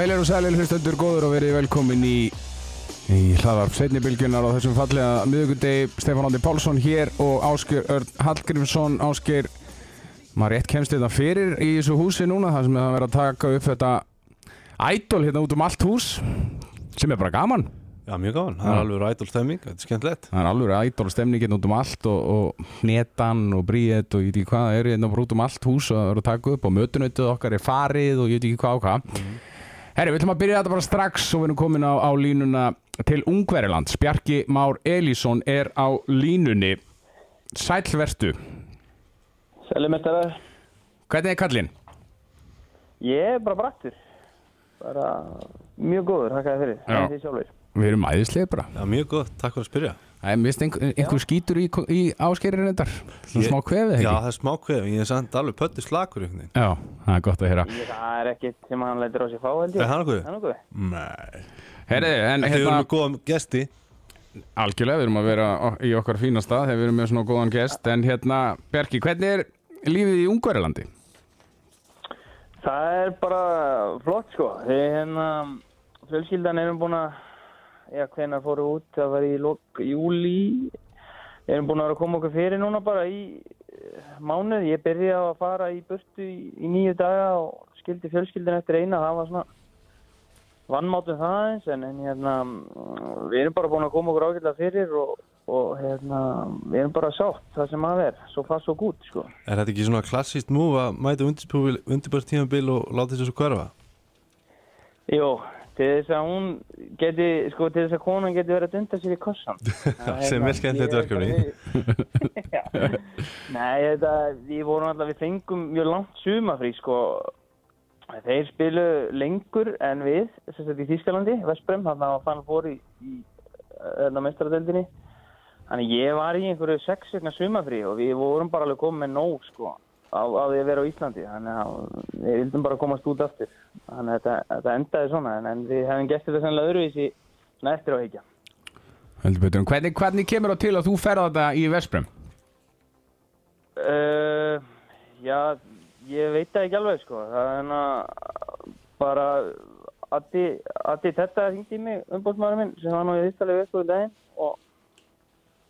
Heilir og sælir hlustendur góður og verið velkomin í í hlaðarp setnibilgjunar á þessum fallega miðugundegi Stefán Ándi Pálsson hér og Ásker Örn Hallgrímsson. Ásker, maður rétt kemst þetta fyrir í þessu húsi núna þar sem það verið að taka upp þetta ædol hérna út um allt hús sem er bara gaman. Já, mjög gaman, það er alveg rætul stemming, þetta er skemmtilegt. Það er alveg ædol stemning hérna út um allt og, og hnetan og bríet og ég veit ekki hvað það er hérna út um allt hús og það verið að taka upp og mötunautuð okkar er farið og ég veit ekki hvað og hvað Herri, við ætlum að byrja þetta bara strax og við erum komin á, á línuna til Ungverilands. Bjarki Már Elísson er á línunni. Sælvertu. Sælumestara, Hvernig er kallinn? ég er bara brattur. Bara mjög góður, þakka þér fyrir. Já. En þið sjálfur. Við erum æðislega bara. Já, mjög gott, takk fyrir að spyrja Það er mist einhver, einhver skítur í, í áskerinn reyndar. Svona smá kvefið, Já, ekki? það er smá kveð, ég er samt alveg pöttu slakur Já, það er gott að heyra. Það er ekkert sem hann lætur á sig fá, ég. Er hann okkur? Það. Nei Herri, en Þeir eru hérna, með góðan gesti algjörlega, við erum að vera í okkar fínasta þegar við erum með svona góðan gest. En hérna, Bjarki, hvernig er lífið í Ungverilandi? Það er bara flott, sko. Við hérna, fjölskyldan erum búin að, já, hvenær fóru út, það var í lok júli. Erum búin að vera að koma okkur fyrir núna bara í eh, mánuð. Ég byrjaði að fara í burtu í, í nýju daga og skildi fjölskyldan eftir eina. Það var svona vannmátum það eins, en, en hérna, við erum bara búin að koma okkur ágætlega fyrir og, og hérna, við erum bara sátt það sem að er, svo fast svo gút, sko. Er þetta ekki svona klassíst múf að mæta undirbært tímabil og láta þessu hverfa? Jú, til þess að hún geti, sko, til þess að konan geti verið að dunda sér í kossan. Það Sem er skemmtilegt verkefni. Já. Nei, þetta, við vorum alltaf, við fengum mjög langt sumafrí, sko. Þeir spilu lengur en við, sem sagt í Þýskalandi, Vestbrem, þannig að fann fór í, í þarna meistaradeldinni. Þannig ég var í einhverju sex vegna sumafrí og við vorum bara alveg komið með nóg, sko, á, því að vera á Íslandi. Þannig að við vildum bara komast út aftur. Þannig að þetta, þetta endaði svona, en, en við hefum gert þetta sannlega öðruvísi svona eftir á heikja. Hvernig, hvernig kemur það til að þú ferða þetta í Vesprem? Uh, já, ég veit það ekki alveg sko. Það er hérna bara Addi, Addi þetta hringdi í mig umbóðsmaður minn sem var nú í Ístalið við í daginn og,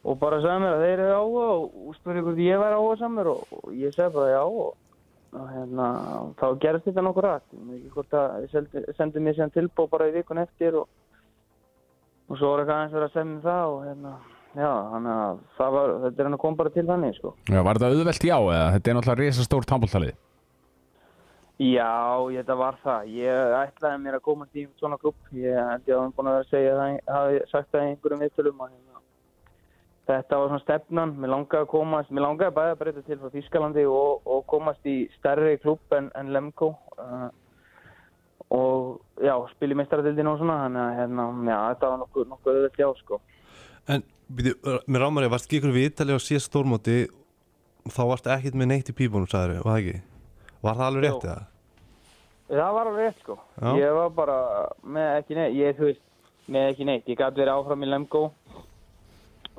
og bara sagði mér að þeir eru áhuga og, spurði hvort ég væri áhuga samur og, ég segi bara já og, og hérna, þá gerist þetta nokkur rætt. Ekki hvort að ég sendi, sendi mér síðan tilbúð bara í vikun eftir og, og svo var eitthvað aðeins verið að semja það og hérna, já, þannig að það var, þetta er hann að koma bara til þannig sko. Já, var þetta auðvelt já eða? Þetta er náttúrulega risa stórt handbóltalið. Já, þetta var það. Ég ætlaði mér að komast í svona klubb. Ég held ég að hann búin að vera að segja það, hafi sagt það í einhverjum viðtölum. og hérna, Þetta var svona stefnan. Mér langaði að komast, mér langaði bæði að breyta til frá Þýskalandi og, og komast í stærri klubb en, en Lemko. Uh, og já, spila í meistaradildinu og svona. Þannig að hérna, já, þetta var nokkuð, nokkuð auðvitað já, sko. En, byrju, mér rámar ég, varst ekki ykkur við Ítali á síðast stórmóti þá varst ekkert með neitt í pípunum, sagður var það ekki? Var það alveg rétt eða? Það var alveg rétt sko. Já. Ég var bara með ekki neitt, ég þú veist, með ekki neitt. Ég gæti verið áfram í Lemgo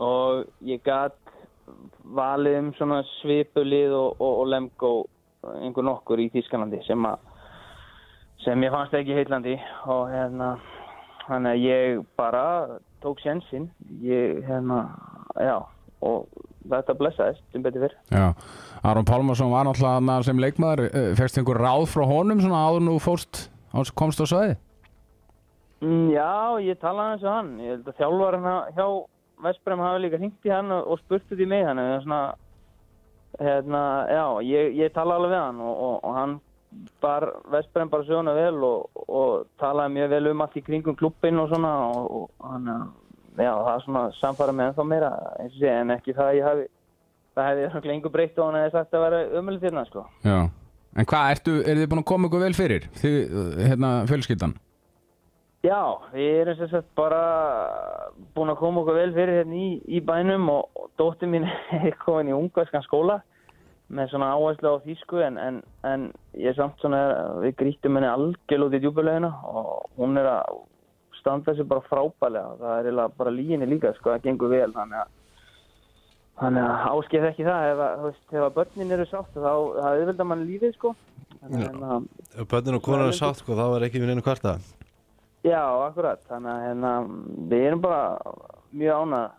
og ég gæti valið um svona svipulið og, og, og Lemgo einhver nokkur í Þýskalandi sem að sem ég fannst ekki heitlandi og hérna þannig að ég bara tók sjensin ég hérna, já og þetta blessaðist sem betur fyrr. Já, Aron Pálmarsson var náttúrulega sem leikmaður, fegst einhver ráð frá honum svona áður nú fórst, áður komst á svæði? Mm, já, ég talaði eins og hann. Ég held að þjálfarinn hjá Vestbrem hafi líka hringt í hann og, og spurt út í mig hann. Svona, hérna, já, ég, ég talaði alveg við hann og, og, og hann bar Vestbrem bara söguna vel og, og talaði mjög vel um allt í kringum klubbinn og svona og, hann, já, það er svona samfara með ennþá sé, en ekki það að ég hafi það hefði örugglega engu breytt og hann hefði sagt að vera umölu þérna, sko. Já. En hvað, er þið búin að koma ykkur vel fyrir, þið, hérna, fjölskyldan? Já, við erum sem sagt bara búin að koma okkur vel fyrir hérna í, í bænum og, og dóttir mín er komin í ungverskan skóla með svona áherslu á þýsku en, en, en ég er samt svona, við grítum henni algjörl út í djúbulegina og hún er að standa þessu bara frábælega það er bara líginni líka, sko, það gengur vel þannig að þannig að áskið ekki það. Ef, þú veist, ef börnin eru sátt þá auðvitað mann lífið sko. Hérna, Ef börnin og konar er sátt sko, þá er ekki við neina kvarta já, akkurat. Þannig að hérna, við erum bara mjög ánað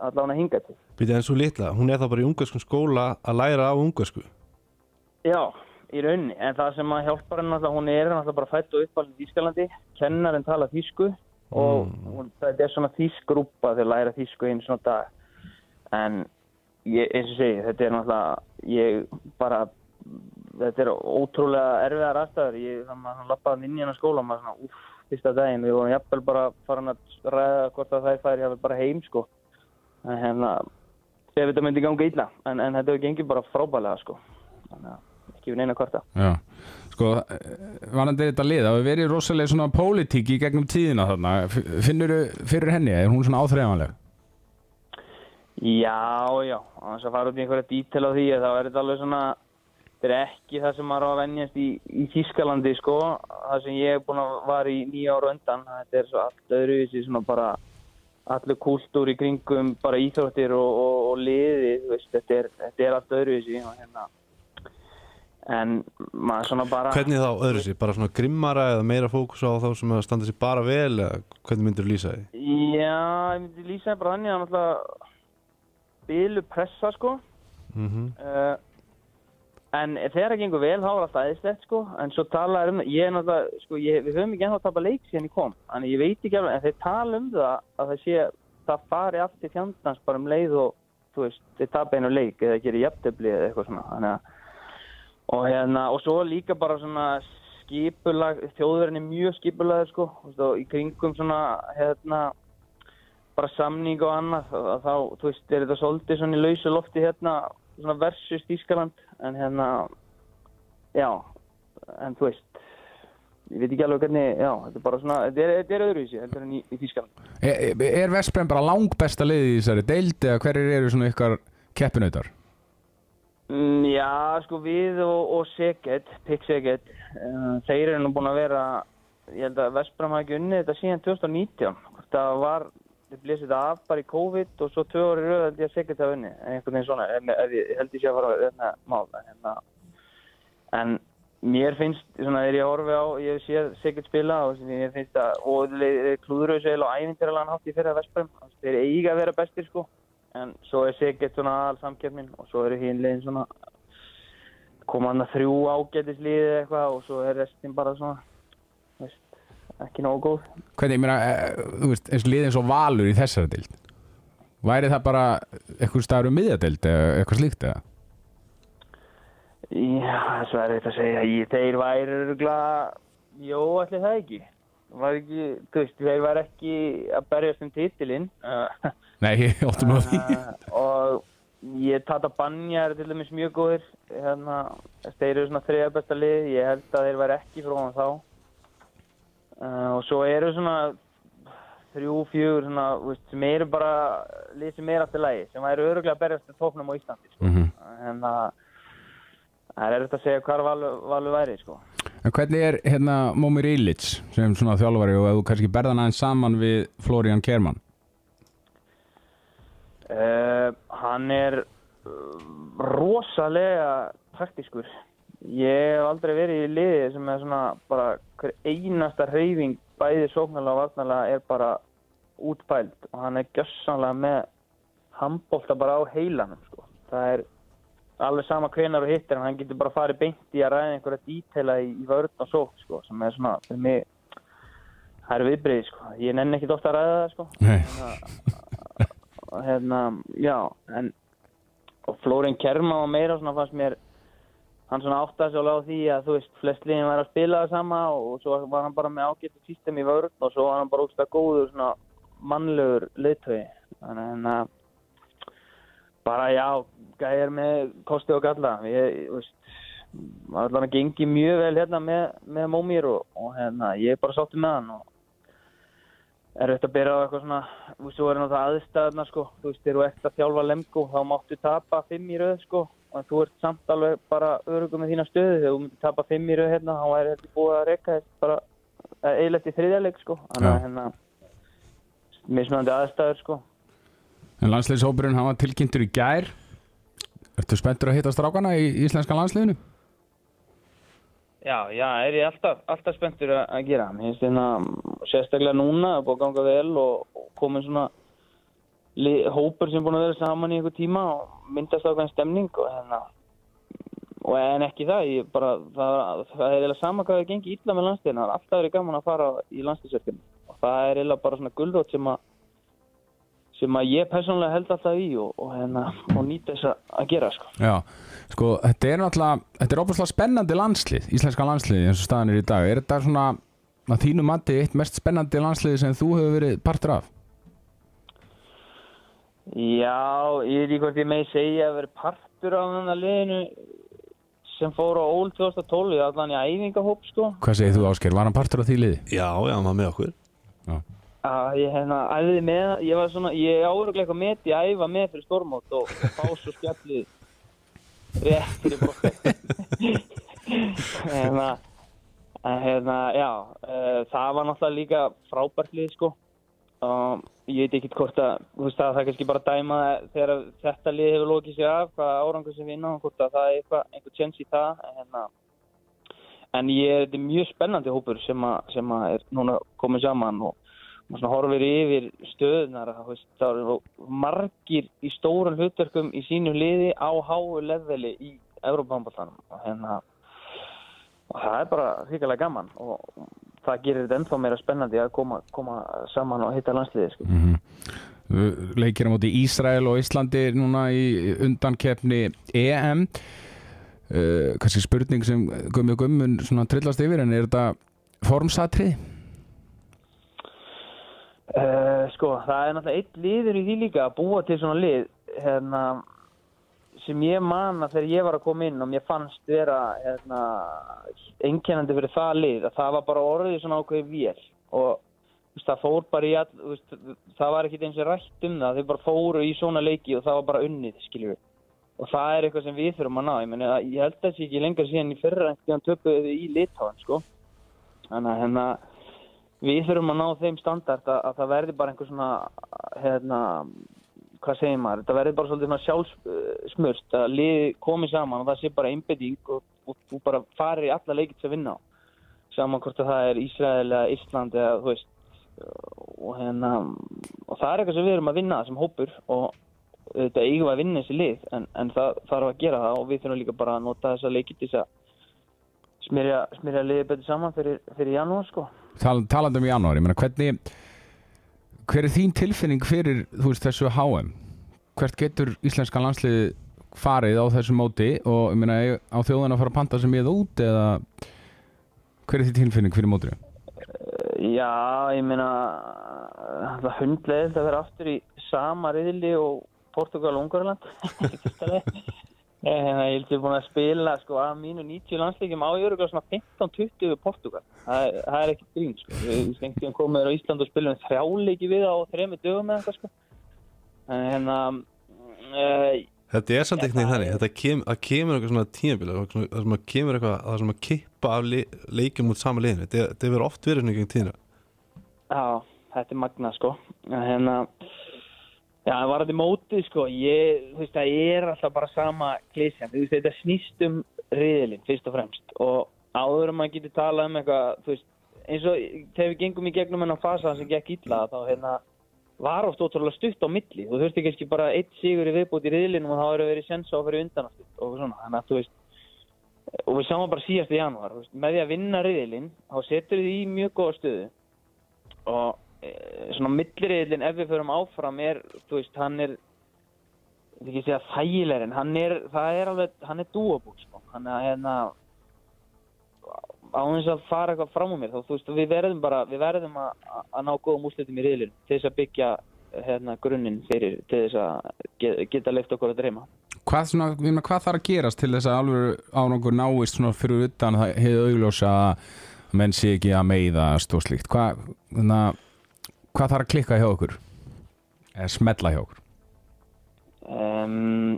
allan að hinga til. Býta en svo litla, hún er þá bara í ungarskum skóla að læra á ungarsku Já, í rauninni, en það sem að hjálpar henni náttúrulega, hún er náttúrulega bara fætt og uppalinn í Þýskalandi, kennarinn tala þýsku og hún, þetta er svona þýskrúpa þegar læra þýsku einu svona dag. En ég, eins og segi, þetta er náttúrulega ég bara þetta er ótrúlega erfiðar aðstæður. Ég, þannig að hann lappaði inn í hennar skóla og maður svona, uff, fyrsta daginn. Við vorum jafnvel bara farin að ræða hvort að það færi jafnvel bara heim sko. En hérna, ef þetta myndi ganga illa. En, en þetta hefur gengið bara frábælega sko. Þannig að ekki við neina kvarta. Já, sko, vanandi þetta lið, það hefur verið rosalega svona pólitík í gegnum tíðina þarna, finnur fyrir henni, er hún svona áþreifanleg? Já, já, þess að fara út í einhverja dítel á því þá er þetta alveg svona þetta er ekki það sem maður á að venjast í, í Þískalandi sko. Það sem ég er búin að var í nýja ára undan þetta er svo allt öðruvísi svona bara allur kúltúr í kringum bara íþróttir og, og, og liði veist, þetta er, þetta er allt öðruvísi og hérna. En maður svona bara Hvernig þá öðru sér, bara svona grimmara eða meira fókus á þá sem standa sér bara vel eða hvernig myndir þú lýsa því? Já, ég myndi lýsa það bara þannig að náttúrulega bilu pressa sko. Mm uh, en þegar það gengur vel þá er alltaf aðeinslegt sko. En svo tala er um það, ég er náttúrulega sko, ég, við höfum ekki ennþá að tapa leik síðan ég kom. Þannig ég veit ekki alveg, en þeir tala um það að það sé, það fari aftur fjandans bara um leið og þú veist, þeir tapa einu leik eða gerir jafntefli eða eitthvað svona. Þannig að og hérna, og svo líka bara svona skipulag, þjóðverðin er mjög skipulagur sko, og í kringum svona, hérna bara samning og annað þá, þú veist, er þetta svolítið svona í lausu lofti hérna, versus Þískaland, en hérna já, en þú veist ég veit ekki alveg hvernig, já, þetta er bara svona þetta er, þetta er öðruvísi, heldur en í, í Þískaland Er, er Vestbrem bara lang besta liðið í þessari deild eða hverjir eru svona ykkar keppinautar? Mm, já, sko við og, og Seged, Pick Seged, uh, þeir eru nú búin að vera, ég held að Vestbram hafi ekki unnið þetta síðan 2019. Hvort það var, þið blésið þetta af bara í COVID og svo tvö orði rauð held ég að Seged hafi unnið, en einhvern veginn svona, ef ég held ég sé að fara þetta mál. En, en mér finnst, svona þegar ég horfi á, ég séð Seged spila og mér finnst að, og klúðröðu sér á ævintýralan hátt í fyrra Vestbram, þeir eiga að vera bestir sko en svo er Sigget svona all samkeppnin og svo eru hinlegin svona koma hann að þrjú ágætisliði eða eitthvað og svo er restin bara svona ekki nógu góð. Hvernig, ég meina, eh, þú veist, eins og liðið eins og Valur í þessari deild væri það bara eitthvað staður um miðjadeild eða eitthvað slíkt eða? Já, þess að er þetta að segja ég, þeir væri örgulega jó, allir það ekki. Var ekki, þú veist, þeir væri ekki að berjast um titilinn. Uh, Nei, ég áttum að því. Og ég tata banja er til dæmis mjög góðir hérna, þeir eru svona þriða besta lið ég held að þeir væri ekki frá hann þá uh, og svo eru svona þrjú, fjögur svona, veist, sem eru bara sem er aftur lægi, sem væri öruglega berjast til tóknum á Íslandi sko. Mhm. en það það er eftir að segja hvar valu, valu væri sko. En hvernig er hérna Momir Ilic sem svona þjálfari og ef þú kannski berðan aðeins saman við Florian Kerman Uh, hann er rosalega taktískur. Ég hef aldrei verið í liði sem er svona bara hver einasta hreyfing bæði sóknarlega og varnarlega er bara útpælt og hann er gjössanlega með handbólta bara á heilanum sko. Það er alveg sama hvenar og hittir en hann getur bara farið beint í að ræða einhverja dítela í, í vörð og sók sko sem er svona fyrir mig það er viðbrið sko. Ég nenni ekki ofta að ræða það sko Nei, og hérna, já, en og Flórin Kerma og meira svona fannst mér hann svona áttaði alveg á því að þú veist, flest liðin var að spila það sama og svo var hann bara með ágættu system í vörð og svo var hann bara ógst að góður svona mannlegur leiðtögi þannig að bara já, gæðir með kosti og galla. Ég, veist, allan að gengi mjög vel hérna með, með Mómir og, og hérna, ég er bara sáttu með hann og er þetta að byrja á eitthvað svona þú veist, þú er náttúrulega aðstæðna sko. Þú veist, þegar þú ert að þjálfa lemgo þá máttu tapa fimm í röð sko og þú ert samt alveg bara örugum með þína stöðu. Þegar þú myndir tapa fimm í röð hérna þá er þetta búið að reyka þetta bara eiginlegt í þriðjarleik sko. Þannig að hérna mismunandi aðstæður sko. En landsliðshópurinn hann var tilkynntur í gær. Ertu spenntur að hitta strákana í íslenska landsliðinu? Já, já, er ég alltaf, alltaf spenntur að, að gera. Mér finnst hérna, sérstaklega núna, er búið að ganga vel og, og komin svona hópur sem búin að vera saman í einhver tíma og myndast ákveðin stemning og hérna, og en ekki það, ég bara, það, það er eiginlega sama hvað það gengi illa með landsliðina, það er alltaf verið gaman að fara í landsliðsverkefni og það er eiginlega bara svona gullrótt sem að sem að ég persónulega held alltaf í og, og, hérna, og nýta þess að- að gera sko. Já, sko, þetta er náttúrulega Þetta er óbúslega spennandi landslið Íslenska landslið eins og staðan er í dag Er þetta svona að þínu mati eitt mest spennandi landslið sem þú hefur verið partur af? Já, ég veit ekki hvort ég megi segja að vera partur á þennan liðinu sem fór á Ól 2012 í allan í æfingahóp sko. Hvað segir þú Ásker? Var hann partur af því liði? Já, já, hann var með okkur að ég hérna æfði með, ég var svona, ég áuruglega eitthvað í að æfa með fyrir stormót og, og fá svo skjallið rétt fyrir brokk hérna en hérna, já uh, það var náttúrulega líka frábært lið sko og ég veit ekki hvort að, veist að það er kannski bara dæma þegar þetta lið hefur lokið sér af hvað árangur sem vinna og hvort að það er eitthvað, einhver tjens í það en hérna en ég, þetta er mjög spennandi hópur sem, að, sem að er núna komið saman og svona horfir yfir stöðunar þú veist, það eru margir í stóran hlutverkum í sínu liði á háu leveli í Európa-handbóltanum og hérna og það er bara hrikalega gaman og það gerir þetta ennþá meira spennandi að koma, koma saman og hitta landsliði sko. Mm Leikir á móti Ísrael og Íslandi núna í undankeppni EM uh, Kannski spurning sem gummi gummun svona trillast yfir en er þetta formsatrið? Uh, sko, það er náttúrulega eitt liður í því líka að búa til svona lið hérna, sem ég man að þegar ég var að koma inn og mér fannst vera hérna, einkennandi fyrir það lið að það var bara orðið svona ákveði vél og veist, það fór bara í all, veist, það var ekkit eins og rætt um það, þau bara fóru í svona leiki og það var bara unnið, skiljum við og það er eitthvað sem við þurfum að ná ég, meni, ég held að það sé ekki lengur síðan í fyrra en hann töpuði í litáðan sko. þannig að hérna við þurfum að ná þeim standart að, að það verði bara einhver svona hérna, hvað segir maður? Það verði bara svolítið sjálfsmurst að liði komið saman og það sé bara einbeding og, og, og bara farir í alla leikið sem vinna á. Saman hvort að það er Ísrael eða Ísland eða þú veist og, hérna, og það er eitthvað sem við erum að vinna sem hópur og þetta eigum að vinna þessi lið en, en það þarf að gera það og við þurfum líka bara að nota þessa leikið til þess að smyrja, smyrja liðið betur saman fyrir, fyrir janúar sko. Tal, talandi um janúar, ég meina hvernig hver er þín tilfinning fyrir veist þessu HM hvert getur íslenska landsliði farið á þessu móti? Og ég meina á þjóðan að fara að panta sem ég út eða hver er þín tilfinning fyrir mótinu? Já, ég meina það hundlegilegt að vera aftur í sama riðli og Portugal og Ungarland ég held ég búin að spila sko, að mínu 90 landsleikjum á Jörgur svona 15-20 við Portugal það, er- það er ekki grín sko. við skengtum komið á Ísland og spilum þrjáleiki við á þremi dögum eitthvað sko. en hérna uh, Þetta er samt eitthvað þannig, þetta kem, að kemur eitthvað svona tímabila, það sem að kemur eitthvað það sem að kippa af le, leikjum út sama liðinu, þetta hefur oft verið svona gegn tíðina. Já, þetta er magna sko En hérna Já, það var þetta mótið sko. Ég, þú veist, það er alltaf bara sama klísjan, þú veist, þetta snýst um riðilinn, fyrst og fremst. Og áður en maður getur talað um eitthvað þú veist, eins og þegar við gengum í gegnum hennar fasa sem gekk illa þá hérna var oft ótrúlega stutt á milli. Þú þurfti kannski bara eitt sigur í viðbúti í riðlinum og þá eru verið sens á að fyrir undanast og svona, þannig að þú veist og við sáum bara síðast í janúar þú veist, með því að vinna riðilinn þá setur þið í mjög góða stöðu og svona milliriðlinn ef við förum áfram er, þú veist, hann er ég vil ekki segja þægilegri en hann er, það er alveg, hann er dúabúl sko, hann er hérna á þess að fara eitthvað fram á mér þá þú veist, við verðum bara, við verðum að, að ná góðum úrslitum í riðlinn til þess að byggja hérna grunninn fyrir til þess að ge- geta leift okkur að dreyma. Hvað, svona, meina, hvað þarf að gerast til þess að alveg árangur náist svona fyrir utan það hefði augljósa að menn sé ekki að meiðast og slíkt? Hvað, þannig að hvað þarf að klikka hjá okkur eða smetla hjá okkur Um,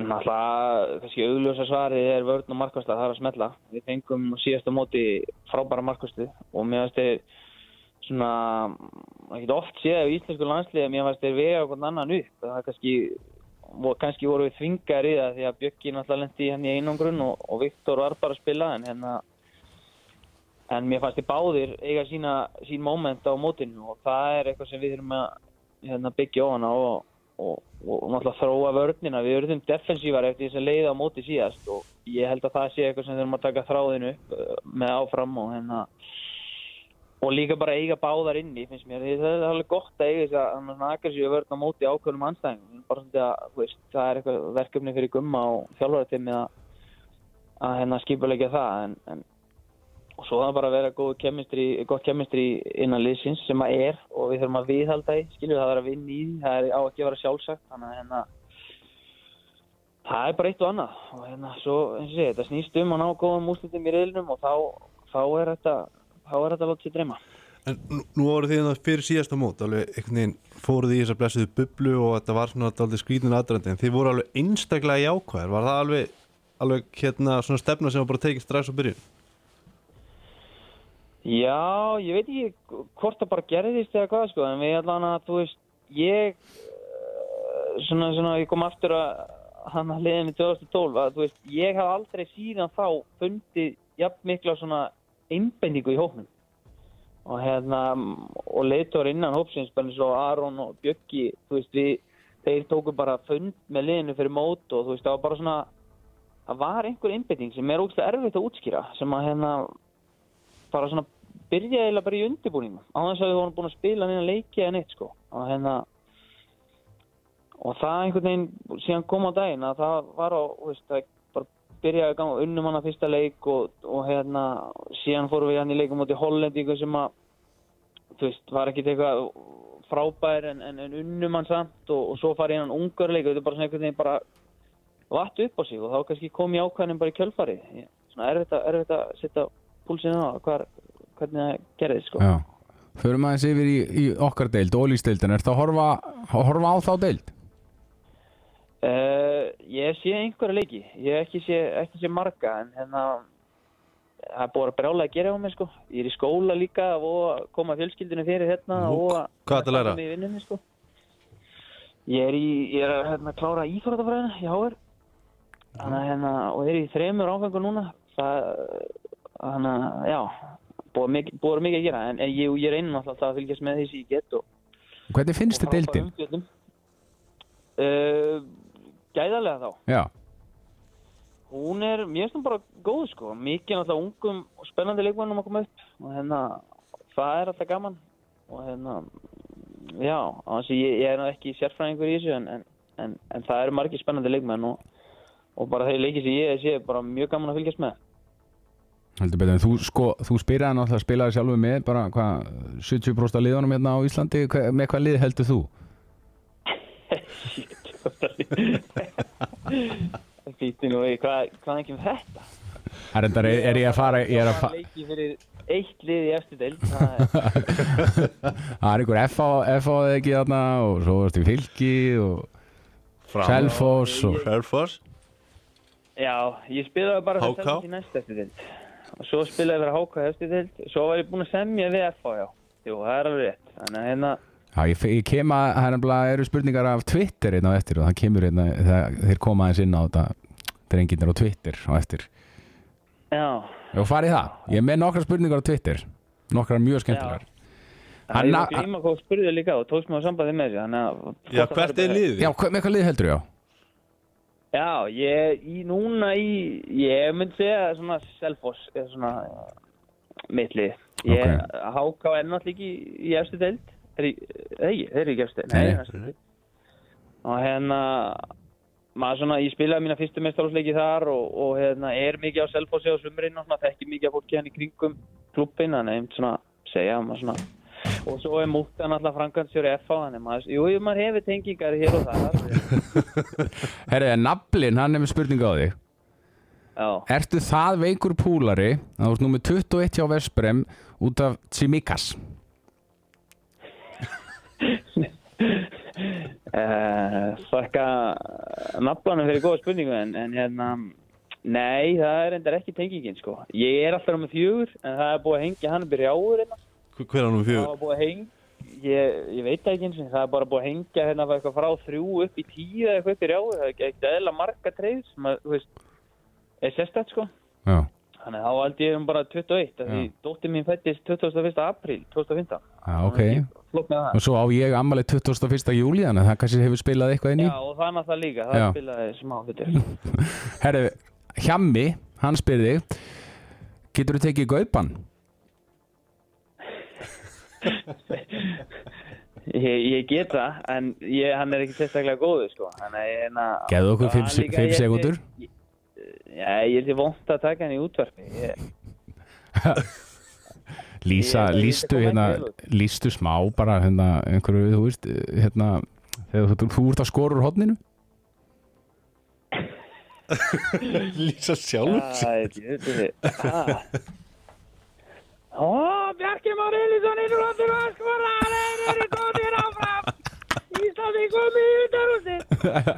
náttúrulega, kannski augljósa svarið er vörn og markværsla, það er að smetla. Við fengum síðasta móti frábæra markværslu og mér finnst þeir svona ekkert oft séð á íslensku landsliði að mér fannst þeir vega okkur annan upp. Það er kannski kannski voru við þvingar í það því að Bjöggi náttúrulega lendi hann í einangrun og, og Viktor var bara að spila en hérna en mér fannst þið báðir eiga sína sín moment á mótinu og það er eitthvað sem við þurfum að hérna, byggja ofan á og, og, og náttúrulega þróa vörnina. Við verðum defensívar eftir þess að leiða á móti síðast og ég held að það sé eitthvað sem þurfum að taka þráðinu upp uh, með áfram og hérna og líka bara eiga báðar inni finnst mér, það er alveg gott að eiga þess að aggressíu vörn á móti ákveðnum anstæðingum bara svona að, þú veist, það er eitthvað verkefni fyrir gumma og að að hérna skipulegja það. En, en og svo það bara að vera kemistri, gott kemistri innan liðsins sem að er og við þurfum að viðhalda í, skiljum það að vinna í því, það er á ekki að vera sjálfsagt þannig að hérna það er bara eitt og annað. Og hérna svo, eins og sé, þetta snýst um að ná góðum úslitum í reyðlunum og þá, þá er þetta þá er þetta að láta sér dreyma. En nú, voru þið það fyrir síðasta mót alveg einhvern veginn fóruð í þess að blessuðu bublu og þetta var svona aldrei skrítin aðdrandi en þið voru alveg einstaklega jákvæðir. Var það alveg, alveg hérna svona stefna sem var bara tekið strax á byrjun Já, ég veit ekki hvort það bara gerðist eða hvað sko, en við allan að, þú veist, ég, eh, svona, svona, ég kom aftur að hann að liðin í 2012, að þú veist, ég haf aldrei síðan þá fundið jafn mikla svona einbendingu í hóknum og hérna, og leitur innan hópsins, bara eins og Aron og Bjöggi, þú veist, við, þeir tóku bara fund með liðinu fyrir mót og þú veist, það var bara svona, það var einhver einbending sem er ógæslega erfitt að útskýra, sem að hérna, bara svona byrjaði eiginlega bara í undirbúningum á þess að við vorum búin að spila neina leiki eða neitt sko. Og hérna og það einhvern veginn síðan kom á daginn að það var á veist, það bara byrjaði að ganga unnum hann að fyrsta leik og, og hérna síðan fórum við hann í leikum út í Hollendingu sem að þú veist var ekkit eitthvað frábær en, en, en unnum hann samt og, og svo farið hann ungar leik og þetta bara svona einhvern veginn bara vatt upp á sig og þá kannski kom ég ákvæðin bara í kjölfarið. Svona erfitt að, erfitt að setja púlsinu á hvar, hvernig það gerðist sko. Já, förum aðeins yfir í, í okkar deild, ólíksdeildin, er það að horfa, að horfa á þá deild? Uh, ég sé einhverja leiki, ég hef ekki sé, ekki sé marga en hérna það er búin að brjálega að gera á mig sko ég er í skóla líka og að koma fjölskyldinu fyrir hérna Nú, og að hvað ertu að læra? mig í vinnunni, sko. ég er í, ég er að hérna, klára íþróttafræðina í HR þannig að hérna, og er í þremur áfengur núna það, þannig að, já búið mikið, mikið að gera en, en ég, ég einu alltaf að fylgjast með því sem ég get og Hvernig finnst þið deildin? Uh, gæðarlega þá. Já, Hún er, mér finnst hún bara góð sko. Mikið náttúrulega ungum og spennandi leikmannum að koma upp og hérna, það er alltaf gaman og hérna, já, ég, ég er nú ekki sérfræðingur í þessu en, en, en, það eru margir spennandi leikmenn og, og bara þeir leikir sem ég sé bara mjög gaman að fylgjast með. Heldur betur, en þú, sko, þú spyrir náttúrulega að spila sjálfur með bara hvað, 70% af liðunum hérna á Íslandi, hva, með hvað lið heldur þú? Býtti nú í, hvað, hvað ekki með þetta? Það er, endar, er, er ég að fara, ég er að fara, Leiki fyrir eitt lið í eftir deild, það er... það er FH eða ekki þarna og svo ertu í fylki og Selfoss og, Selfoss Já, ég spilaði bara HK? það sem í næst eftir dild og svo spilaði ég fyrir HK eftir dild svo var ég búinn að semja við FH, já Jú, það er alveg rétt Þannig að hérna, já, ég, ég kem að, það er nefnilega, eru spurningar af Twitter hérna á eftir og það kemur hérna, það, þeir koma aðeins inn á þetta, drengirnir á Twitter á eftir. já Já, farið það, ég er með nokkra spurningar á Twitter, nokkra mjög skemmtilegar. Það Hann er na- glíma hvað þú spurði líka og tókst mér á sambandi með að Já, hvert er liðið? Já, með hvað lið heldur ég á? Já, ég í núna í Ég myndi segja svona Selfoss eða svona mittli Ég, Ok. HK er náttúrulega ekki í, efstu deild þeir eru ekki í efstu deild Nei. Efstu deild Og hérna maður svona, ég spilaði mína fyrstu mestarhúsleiki þar og, og hérna, er mikið á Selfossi á sumrin og svona, þekki mikið af fólki hann í kringum klubbin, þannig einmitt svona segja maður svona og svo er múttan alltaf frangansjóri FH þannig maður, jú, maður hefur tengingar hér og það Herri, Nablin, hann er með spurningu á þig. Já, Ertu það veikur púlari að þú ert númer 21 hjá Vesprem út af Tsimikas? Uh, þakka nafnlanum fyrir góða spurningu en, en hérna nei, það er endar ekki tengingin sko ég er alltaf með fjögur en það er búið að hengja hann í rjáur hérna. Hver er hann um Það fjögur? var búið að hengja, ég, ég veit það ekki eins og það er bara búið að hengja hérna eitthvað frá þrjú upp í tíu eða eitthvað upp í rjáu, það er ekki ekkert eðla marga treyð sem að, þú veist, er sérstætt sko. Já, Þannig að þá held ég um bara 21, af því Já. dóttir mín fættist 21. apríl 2015. já ok Flott með það. Og svo á ég ammali 21. júli Þannig að það kannski hefur spilað eitthvað inn í Já, og það er náttúrulega líka, það Já. spilaði smá hlutur. Herru, Hjammi, hann spyrir þig Getur þú tekið gaupan? Ég, ég get það, en ég, hann er ekki sérstaklega góður, sko. Ég, hérna... Geðu okkur og fimm hann se- líka- fimm ég- sekúndur. ég- Já, ég er því vont að taka hann í útvarpi. Ég, Lísa, Ég- ég- lístu ég- hérna ég- Lístu smá bara hérna einhverju, þú veist, hérna þegar þú, þú ert að skora úr hodninu Lýsa sjálf Æ, djöfull, ah. Ó, Bjarki Már Elísson inn úr hóttir og skora, þeir eru góðir áfram. Íslandi komið í útarústi.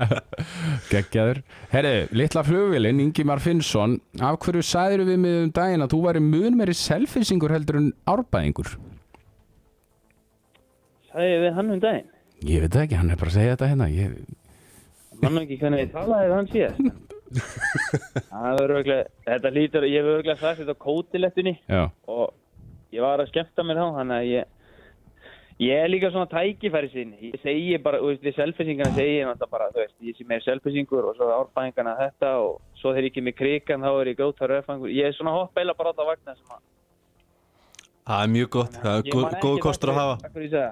Geggjaður Herru, litla flugvélinn, Ingimar Finnsson Af hverju sagðir við mig um daginn að þú væri mun meiri selfisingur heldur en árbæðingur? Sæði ég við hann um daginn. Ég veit ekki, hann er bara að segja þetta hérna ég... Mann ekki hvernig við talaði við hann síðan. Það verður örugglega- Þetta lítur, ég hef örgulega sagt þetta á kótilettunni Já, og ég var að skemmta mér þá, þannig að ég Ég er líka svona tækifæri sinni. Ég segi bara, þú veist, við selfisingarna segi ég náttúrulega bara, þú veist, ég sé meir selfisingur og svo árbæðingarna þetta og svo þegar ég ekki með krigan þá er ég góðtar öfangur. Ég er svona hopp eila bara á það vagna sem að... Það er mjög gott, það er góð- góð kostur að af hafa.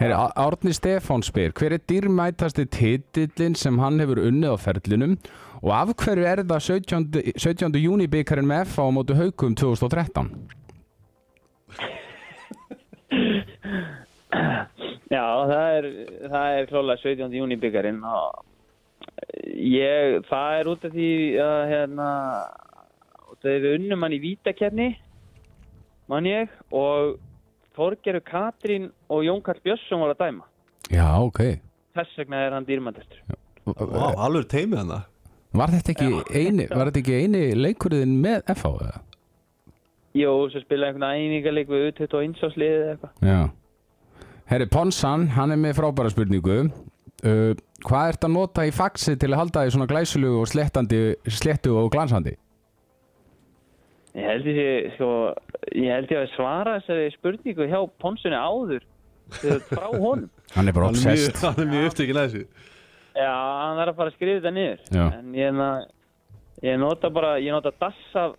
Herri, Árni Stefán spyr Hver er dýrmætasti titillin sem hann hefur unnið á ferlinum og af hverju er það 17. 17. júni byggarinn með F á móti haukum 2013? Já, það er, það er klálega 17. júni byggarinn og ég, það er út af því að hérna, þegar við unnum hann í vítakerni, mann ég, og Þorgerur Katrín og Jón Karl Björnsson var að dæma. Já, ok Þess vegna er hann dýrmættastur. Vá, alveg teimið hann Var þetta ekki eini, var þetta ekki eini leikurinn með F á eða? Jó, svo spilaði einhvern æfingarleik við U21 ásliðið eða eitthvað. Já Herri, Ponsan, hann er með frábæra spurningu uh, Hvað ert að nota í faxi til að halda því svona glæsulugu og slettandi, slettu og glansandi? Ég held ég, sé, sko, ég held ég að svara þessari spurningu hjá Ponsunni áður frá honum. Hann er bara Hann er mjög, obsessed hann er mjög upptekinn að þessu Já, hann þarf að fara að skrifa þetta niður. Já. En ég, na, ég nota bara, ég nota dass af,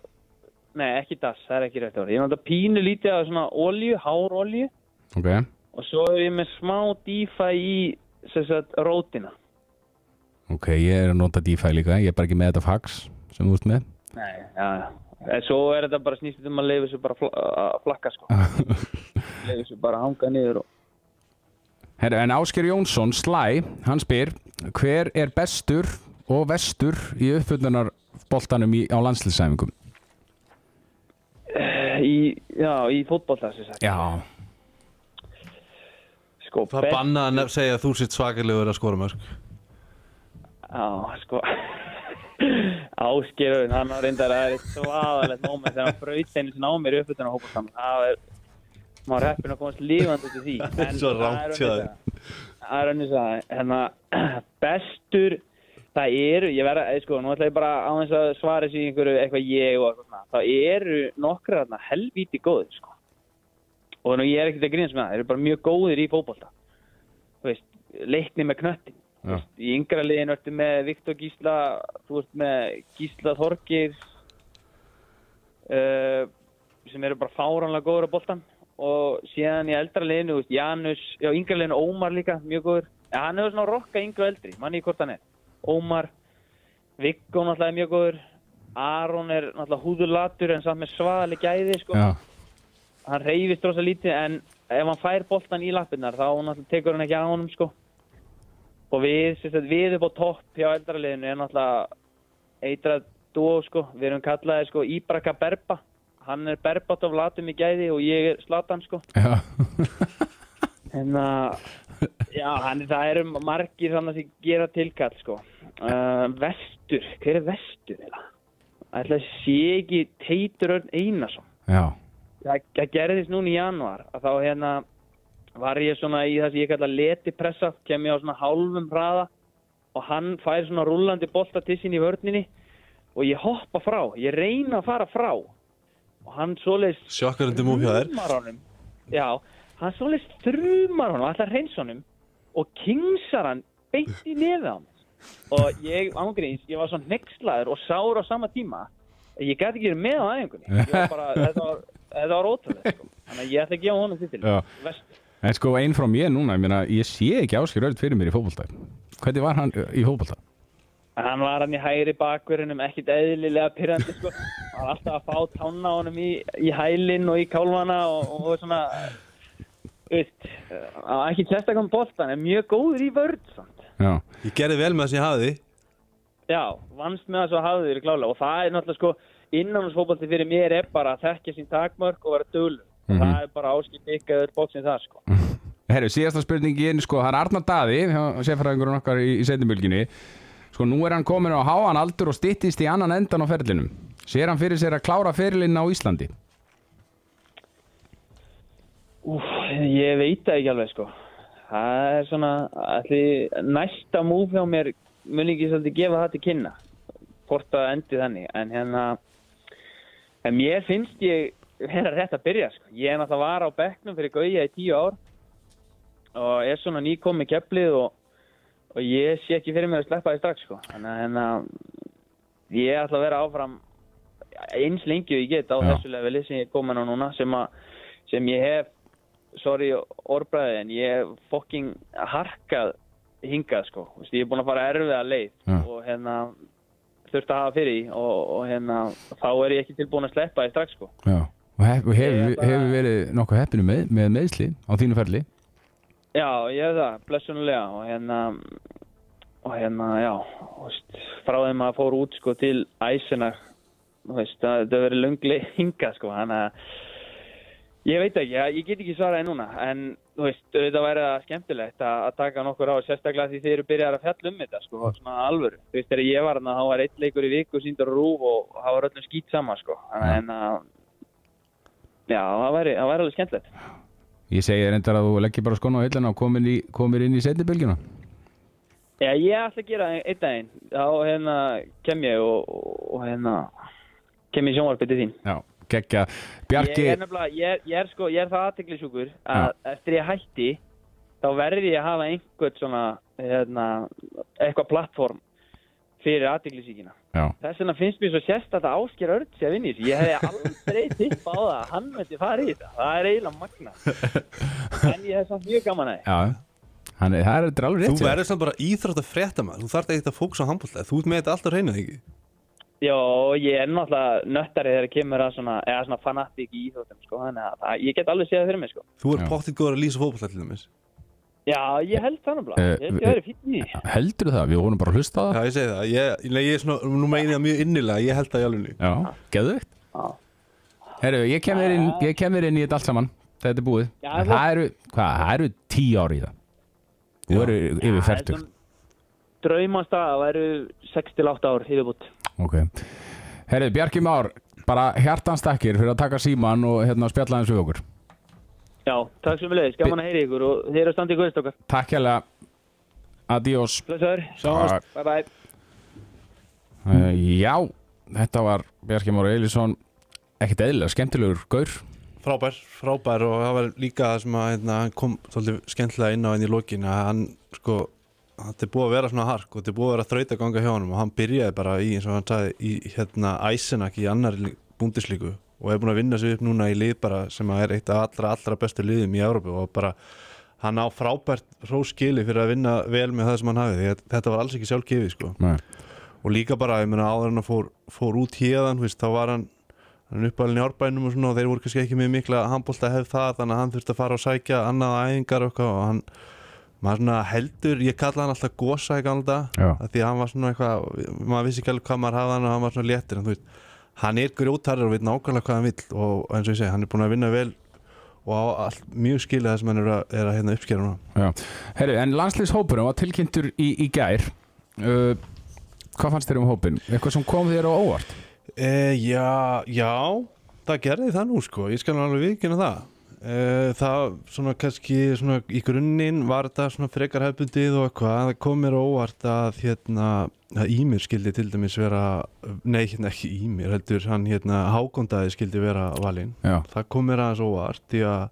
nei ekki dass, það er ekki rétt ára. Ég nota pínu lítið af svona olju, hárolju Ok, og svo er ég með smá dífa í sem sagt rótina. ok, ég er að nota DeFi líka Ég er bara ekki með þetta fax sem þú ert með Nei, já, já. En svo er þetta bara snýst um að leifa þessu bara fl að flakka sko. leifa þessu bara að hanga niður og Herri, en Ásker Jónsson, Slæ, hann spyr Hver er bestur og vestur í uppfyllunar í, á landslýsæfingum? Í, já, í fótbolta sem sagt. Já, Sko, Það bannað að nef- segja að þú sitt svakalegur að skora mörg Já, sko. Áskerurinn, hann var reyndar að það er eitt svaðalegt moment þegar hann braut einu sinni á mér upp utan á hópastann það er maður heppin að komast lífandi út í því. En Svo er önnur saga. það er önnur að hérna, bestur það eru, ég verða, eh, sko, nú ætla ég bara á þess að svara þessi einhverju eitthvað ég og svona, það eru nokkra þarna helvíti góðir, sko. Og nú ég er ekkert að grínast með það, þeir eru bara mjög góðir í fótbolta. Þú veist, leikni með knöttin Já. í yngra liðin ertu með Viktor Gísla þú ert með Gísla Þorgir uh, sem eru bara fáránlega góður á boltan og síðan í eldra liðinu, þú veist, Janus já, yngra liðinu Ómar líka, mjög góður. Ja, hann hefur svona rokka yngra eldri, manni hvort hann er Ómar, Viggo náttúrulega er mjög góður Aron er náttúrulega húðulatur en samt með svaðali gæði sko. hann reyfist rosa lítið en ef hann fær boltan í lappirnar þá náttúrulega tekur hann ekki á honum sko. og við, sagt, við upp á topp hjá eldraliðinu er náttúrulega eitrað dúo sko. við erum kallaði sko, Íbraka Berba hann er Berbat of latum í gæði og ég er Slatan sko. en að já, hann, það eru margir þannig sem gera tilkall sko. uh, Vestur, hver er Vestur? eiginlega? ætla að sé ekki Teitur Örn Einarsson Já, það, það gerðist núna í januar að þá hérna var ég svona í það sem ég kalla letipressa kem ég á svona hálfum hraða og hann fær svona rúllandi bolta til sín í vörninni og ég hoppa frá, ég reyna að fara frá og hann svoleiðis Sjokkarandi múf hjá þrumar honum já, hann honum allar hreins honum og kingsar hann beint í nefið mér og ég, ángríns, ég var svona nexlaður og sár á sama tíma ég gæti ekki verið með á bara, þetta var, var ótrúlega sko. þannig að ég ætla að gefa honum til. En sko einn frá mér núna, ég, meina, ég sé ekki Áskir Örd fyrir mér í fótbolta Hvernig var hann uh, í fótbolta? hann var hann í hægri bakverðinum ekkit eðlilega pyrrandi sko. hann var alltaf að fá tána á honum í, í hælinn og í kálvana og, og svona hann var ekki sérstaklega um boltan en mjög góður í vörð samt. Já, Ég gerði vel með það sem ég hafði Já, vannst með það svo hafði þér klálega og það er náttúrulega sko innanhansfótbolti fyrir mér er bara að þekkja sín takmörk og vera dölur Mhm. og það er bara áskipt ykkaður bóksin það sko. Herru, síðasta spurningin sko, það er Arnar Daði, sérfæðingurinn okkar í, í seinimölginni sko, nú er hann komin á háan aldur og styttist í annan endan á ferlinum. Sér hann fyrir sér að klára ferilinn á Íslandi? Úf, ég veit það ekki alveg sko það er svona allir, næsta múf hjá mér mun ekki svolítið gefa það til kynna hvort það endi þannig en hérna en mér finnst ég vera rétt að byrja sko. ég er náttúrulega var á bekknum fyrir Gauja í tíu ár og er svona nýkomi keflið og, og ég sé ekki fyrir mér að sleppa því strax sko. þannig að hérna ég ætla að vera áfram eins lengi og ég get á Já. þessu leveli sem ég er komin á núna sem, að, sem ég hef sorry orðbræði en ég hef fokking harkað hingað sko. Þú veist, ég er búin að fara erfiða leið Já. og hérna þurft að hafa fyrir og, og hérna þá er ég ekki tilbúin að sleppa því strax sko. Já, og hef, hefur, bara- hefur verið nokkuð heppinu með, með meðsli á þínu ferli? Já, ég hef það, blessunulega og hérna og hérna, já veist, frá þeim að fór út sko til æsina þú veist, það hefur verið löngli hingað sko. Þannig að ég veit ekki, ég, get ekki svaraði núna en þú veist, þetta væri það skemmtilegt að, að taka nokkur á, sérstaklega því þeir eru byrjar að fjalla um þetta sko, svona alvöru. Þú veist, þegar ég var þarna, þá var eitt leikur í viku síndur rúf og það var öllum skýt sama sko, en að já, það væri, það væri alveg skemmtilegt. Ég segi reyndar að þú leggir bara skona á hillina og komir, í, komir inn í setnibylgjuna Já, ég ætla að gera einn daginn. Þá hérna kem ég og, og, hérna kem ég sjónvarpið til þín. Já, geggja Bjarki, Ég er nefnilega, ég ég er sko, ég er það aðteglisjúkur að eftir ég hætti þá verði ég að hafa einhvern svona, hérna, eitthvað plattform fyrir aðteglisíkina. já, Þess vegna finnst mér svo sérst að það ásker örd sér vinni þessu. Ég hefði aldrei tipp á það að hann myndi fara í þetta. Það er eiginlega magna. En ég hef samt mjög gaman að því. já Hann, það er alveg Þú rétt þér. verður samt bara íþrótt að frétta maður Þú þarf ekki að fókusa á handbólta Þú ert með þetta alltaf reyna ekki Já, ég er náttúrulega nöttari þegar kemur að svona, eða svona fanatík í íþróttum, sko, þannig að það, ég get alveg séð það fyrir mig, sko. Þú er Já. pottið góður að lýsa fótbolta til dæmis Já, ég held það náttúrulega, Eh, ég held ég að vera fýtt í því. Heldur það? Við vorum bara að hlusta á Já, það ég segi það Ég, nei, ég er svona, nú meina ég það mjög innilega Ég held það í alveg Já, geðveikt Já. Herru, ég kem þér inn, ég kem inn í þetta allt saman Þetta er búið Já, Það eru, hvað, það eru tíu ári í það Þú eru yfir færtur Draumast að það væru 6-8 ár yfirbútt. Ok. Herru, Bjarki Már Bara hjartanstakkir fyrir að taka síman og hérna spjalla eins við okkur. Já, takk sem við leiðis, gaman að heyri ykkur og þeir eru að standa í guðstokkar. Takk hérlega. Adiós. Blessaður, Sjáumst. bye bye. uh, Já, þetta var Bjarki Már Eilisson Ekkert eðlilega, skemmtilegur gaur. Frábær, frábær og það var líka það sem að hérna, hann kom svolítið skemmtilega inn á henni í lokin að hann sko þetta er búið að vera svona hark og þetta er búið að vera þraut að ganga hjá honum og hann byrjaði bara í eins og hann sagði í hérna Æsenak í annari búndislíku og er búin að vinna sig upp núna í lið bara sem er eitt af allra, allra bestu liðum í Európu og bara hann á frábært róskili fyrir að vinna vel með það sem hann hafi þetta var alls ekki sjálfgefið sko Nei. og líka bara, ég meina áður en að fór, fór út veist, þá var hann hann uppalinn í árbænum og svona og þeir voru kannski ekki með mikla handbólta hefð það þannig að hann þurfti að fara og sækja annað æfingar og og hann maður svona heldur, ég kalla hann alltaf gósa í gamla dag, því að hann var svona eitthvað maður vissi ekki alveg hvað maður hafði hann og hann var svona léttir en þú veist, hann er grjótarður og veit nákvæmlega hvað hann vill og eins og ég segi, hann er búin að vinna vel og á allt, mjög skilja það sem hann er að, er að hérna uppskera núna Já. Herru, en landslýshópurinn var tilkynntur í, í gær uh, Hvað fannst þér um hópin? Eitthvað sem kom þér á óvart? e, Já, já það gerði það nú sko, ég skal alveg vikina það það svona kannski svona í grunninn var þetta svona frekar hefbundið og eitthvað, það kom mér óvart að hérna, að Ímir skildi til dæmis vera, nei hérna ekki Ímir heldur, hann hérna Hákondaði skildi vera valinn, það kom mér aðeins óvart því að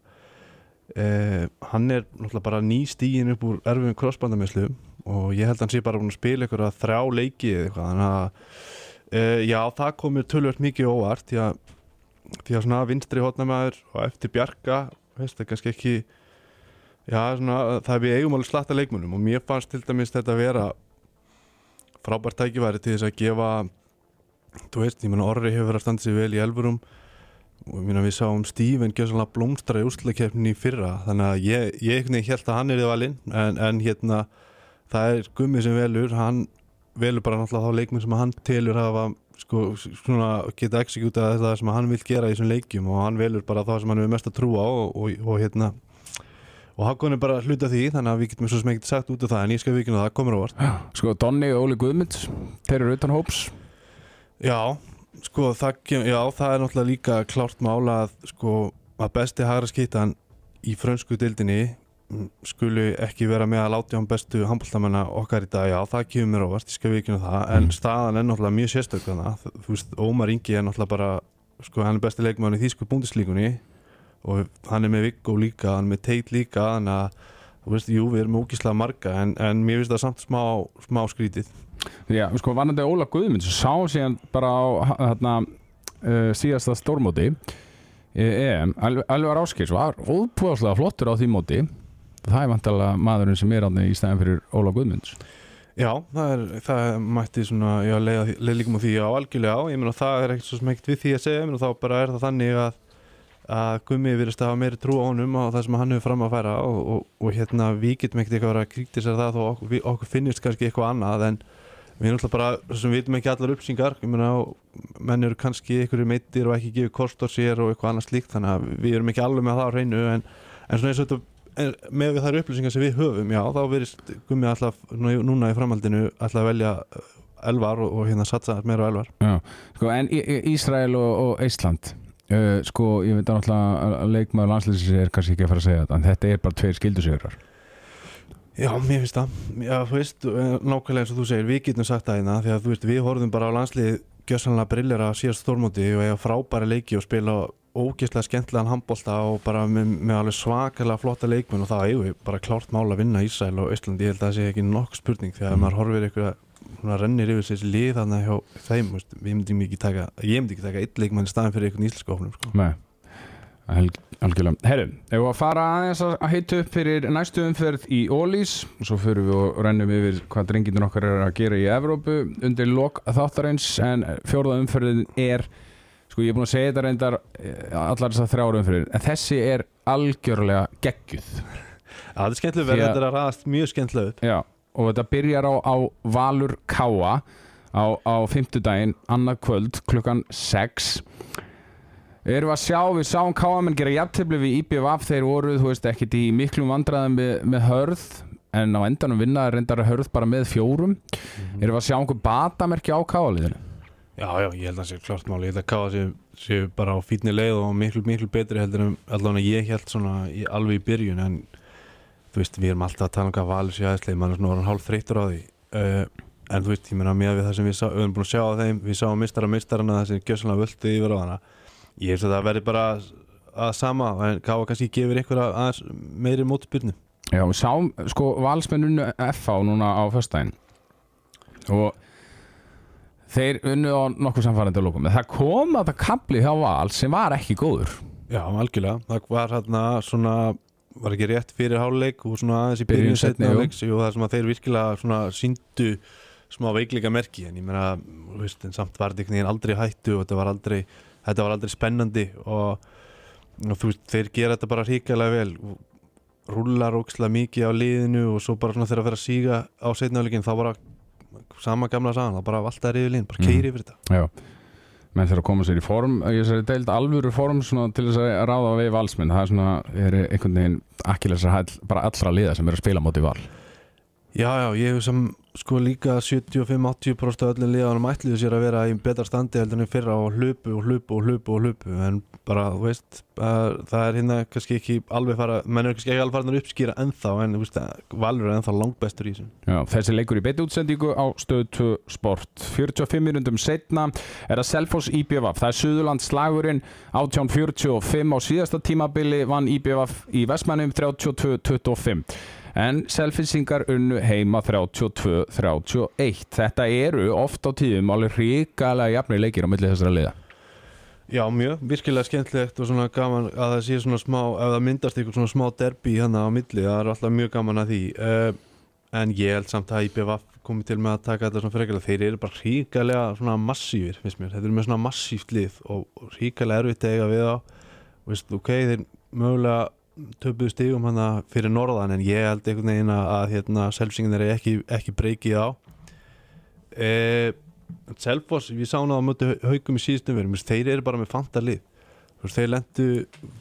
eh, hann er náttúrulega bara ný stígin upp úr erfum crossbandamislu og ég held að hann sé bara búin að spila ykkur að þrjá leiki eða eitthvað, þannig að eh, já, það kom mér tölvöld mikið óvart því að því að svona vinstri hotnamaður og eftir Bjarka veist það er kannski ekki já svona það er við eigum alveg slatta leikmunum og mér fannst til dæmis þetta að vera frábært tækifæri til þess að gefa þú veist, ég meina Orri hefur verið að standa sig vel í elfurum og ég meina við sáum gera svona blómstra í úrslakefni í fyrra þannig að ég, ég held að hann er í valinn en, en hérna það er gummið sem velur, hann velur bara náttúrulega þá leikminn sem hann telur hafa sko svona geta exekjútað það sem hann vil gera í þessum leikjum og hann velur bara það sem hann hefur mest að trúa á og, og, og hérna og Hakon er bara hluta því þannig að við getum svo sem ekkert sagt út af það en ég skal vikina það, komur á vart sko Donni og Óli Guðmunds Þeir eru utan hóps. Já, sko það, já, það er náttúrulega líka klárt mála að sko að besti hægra skýtan í frönsku dildinni skulu ekki vera með að láta hann bestu handbóltamennar okkar í dag, já það kemur mér ávart, ég skal við ekki það, en Mm. staðan er náttúrulega mjög sérstök þannig, þú veist, Ómar Ingi er náttúrulega bara, sko hann er besti leikmann í þýsku búndislíkunni og hann er með Viggo líka, hann er með Teit líka, þannig að þú veist, jú, við erum ógíslega marga, en, en mér finnst það samt smá, smá skrítið. Já, sko vannandi Óla Guðmunds sá síðan bara á hérna, uh, síðasta stórmóti EM, Al- Alvar Áskis var óbúðslega flottur á því móti það er vantalega maðurinn sem er ánni í stæðan fyrir Óla Guðmunds. Já, það, er, það mætti svona, já, leiða, leið líka með því á algjörlega á, ég meina það er ekkert svo smegt við því að segja, ég meina þá bara er það þannig að að Gummi virðist að hafa meiri trú á honum og það sem hann hefur fram að færa og, og, og hérna við getum ekkert eitthvað að kríktisera það þó okkur, við, okkur finnist kannski eitthvað annað en við erum alltaf bara, sem við vitum ekki allar uppsingar, ég meina menn eru kannski einhverju meittir og ekki gefið kost á sér og eitthvað annað slíkt, þannig að við erum ekki alveg með það á hreinu en, en svona eins og þetta en með þær upplýsingar sem við höfum já, þá verðist Gummi alltaf nú- núna í framhaldinu alltaf að velja uh, elvar og, og hérna satsa meira á elvar. Já, sko en Í- Í- Ísrael og, og Ísland uh, sko ég veit að náttúrulega að leikmaður landslýsins er kannski ekki að fara að segja þetta en þetta er bara tveir skildusjörar Já, mér finnst það, já, þú veist eh, nákvæmlega eins og þú segir, við getum sagt það hérna því að þú veist, við horfum bara á landslið gjössanlega brillera síðast stórmóti og eiga frábæra leiki og spila ógeðslega skemmtilegan handbólta og bara með, með alveg svakalega flotta leikmenn og það eigum við bara klárt mál að vinna Ísæl og Ísland, ég held að það sé ekki nokkuð spurning því að Mm. maður horfir eitthvað svona rennir yfir sér lið þannig hjá þeim, veist, við myndum ekki taka ég myndi ekki taka eitt leikmann í staðin fyrir einhvern íslenska ofnum sko. Nei, Alg, algjörlega Herru, ef við að fara aðeins að að heita upp fyrir næstu umferð í Ólís og svo fyrir við og rennum yfir hvað drengindin okkar er að gera í Evrópu undir lok þáttarins en fjórða umferðin er sko ég er búin að segja þetta reyndar eh, allar þessar þrjára umferðin en þessi er algjörlega geggjuð. Já, það er skemmtilega Því verið, að- þetta er að raðast mjög skemmtilega upp Já, og þetta byrjar á, á Valur Káa á, á fimmtudaginn, annað kvöld klukkan 6 Erum við að sjá, við sáum Káamenn gera jafntefli við IBVF, þeir voru, þú veist, ekkit í miklum vandræðum með, með hörð en á endanum vinnaði reyndar hörð bara með fjórum. Erum við að sjá einhver batamerki á Káaliðinu? Já, já, ég held að það sé klart máli, ég held að Káa sé, sé bara á fínni leið og miklu, miklu betri heldur en allavega ég held svona í, alveg í byrjun en þú veist, við erum alltaf að tala um hvað valur sé aðeinslega, mann er svona orðinn hálf þreyttur á því. Uh, en þú veist, ég meina með við það sem við, sá, við erum búin að sjá á þeim, við sáum mistara mistarana það sem gjössanlega völdu yfir á hana. Ég held að það verði bara að sama, en Káa kannski gefur ykkur aðeins meiri mótspyrnu. Já, við sáum, sko, valsmennunnu FH núna á föstudaginn. Og þeir unnu á nokkuð samfærandi lókum en það kom að það kapli hjá val sem var ekki góður. Já, algjörlega, það var hérna svona var ekki rétt fyrir háluleik og svona aðeins í Byrjun háluleiks og það sem að þeir virkilega svona síndu smá veikleika merki en ég meina, þú veist, en samt var þetta aldrei hættu og þetta var aldrei þetta var aldrei spennandi og, og þú veist, þeir gera þetta bara hrikalega vel. Rúlar ókslega mikið á liðinu og svo bara svona þegar að fyrir að síga á háluleikin þá bara sama gamla sagan, þá bara valtaði riðið lín, bara Mhm. keiri yfir þetta. Já, menn þeir að koma sér í form ég sér deild alvöru form til þess að ráða við valsmenn. Það er svona, er einhvern veginn akkilesar hæll bara allra liða sem eru að spila móti val? Já, já, ég hef sem sko líka 75-80% af öllum liðanum ætliðu sér að vera í betra standi heldur en fyrra og hlupu og hlupu og hlupu og hlupu. En bara, þú veist, að, það er hérna kannski ekki alveg fara, menn er kannski ekki alveg farin að uppskýra ennþá en veist, Valur er ennþá langbestur í þessu. Já, þessi leikur í beitt útsendingu á stöð 2 sport. 45 minundum setna er að Selfoss IBVF, það er Suðurland slagurinn 1845 á síðasta tímabili vann IBVF í Vestmannum 32-25 en Selfinsingar unnu heima 32-31 þetta eru oft á tíðum alveg ríkalega jafnir leikir á milli þessara liða. Já, mjög, virkilega skemmtilegt og svona gaman að það sé svona smá, ef það myndast eitthvað svona smá derbi hérna á milli, það er alltaf mjög gaman að því. Uh, en ég held samt að IBVF komið til með að taka þetta svona frekilega, þeir eru bara ríkalega svona massífir, finnst mér, þetta er með svona massíft lið og ríkalega erfitt eiga við á, veist, ok, þeir mögulega töpuðu stígum hann fyrir norðan en ég held einhvern veginn að, hérna, selfsingin er ekki, ekki breykið á. Eða Selfoss, við sáum það á mötu haugum í síðustum verðum, þeir eru bara með fantalið. Þeir lendu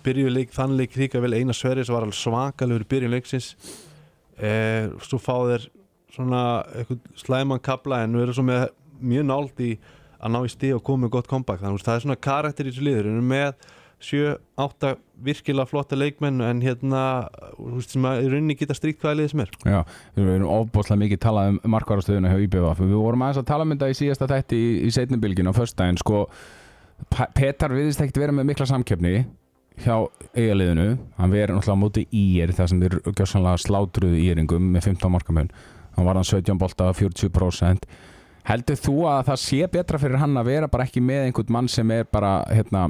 byrjuleik þannleik hríka vel eina sverið sem var alveg svakalegur byrjuleiksins eh, svo fá þeir svona slæman kabla en við erum svo með mjög nált í að ná í stíð og koma með gott kompakt þannig að það er svona karakter í þessu liður við erum með 7-8 virkilega flotta leikmenn en hérna húst, sem að í rauninni geta stríkt hvaða liðið sem er. Já, við erum ofbúslega mikið talað um markvarastöðuna hjá IBVF við vorum aðeins að tala um þetta í síðasta þætti í, í setnubilgin á föstudaginn sko, Petar viðist ekkert vera með mikla samkeppni hjá eigaliðinu hann verið náttúrulega á móti ír það sem er gjössanlega slátruðu íringum með 15 markamön hann var hann 17 bolta 40% heldur þú að það sé betra fyrir hann að vera bara ekki með einhvern mann sem er bara hérna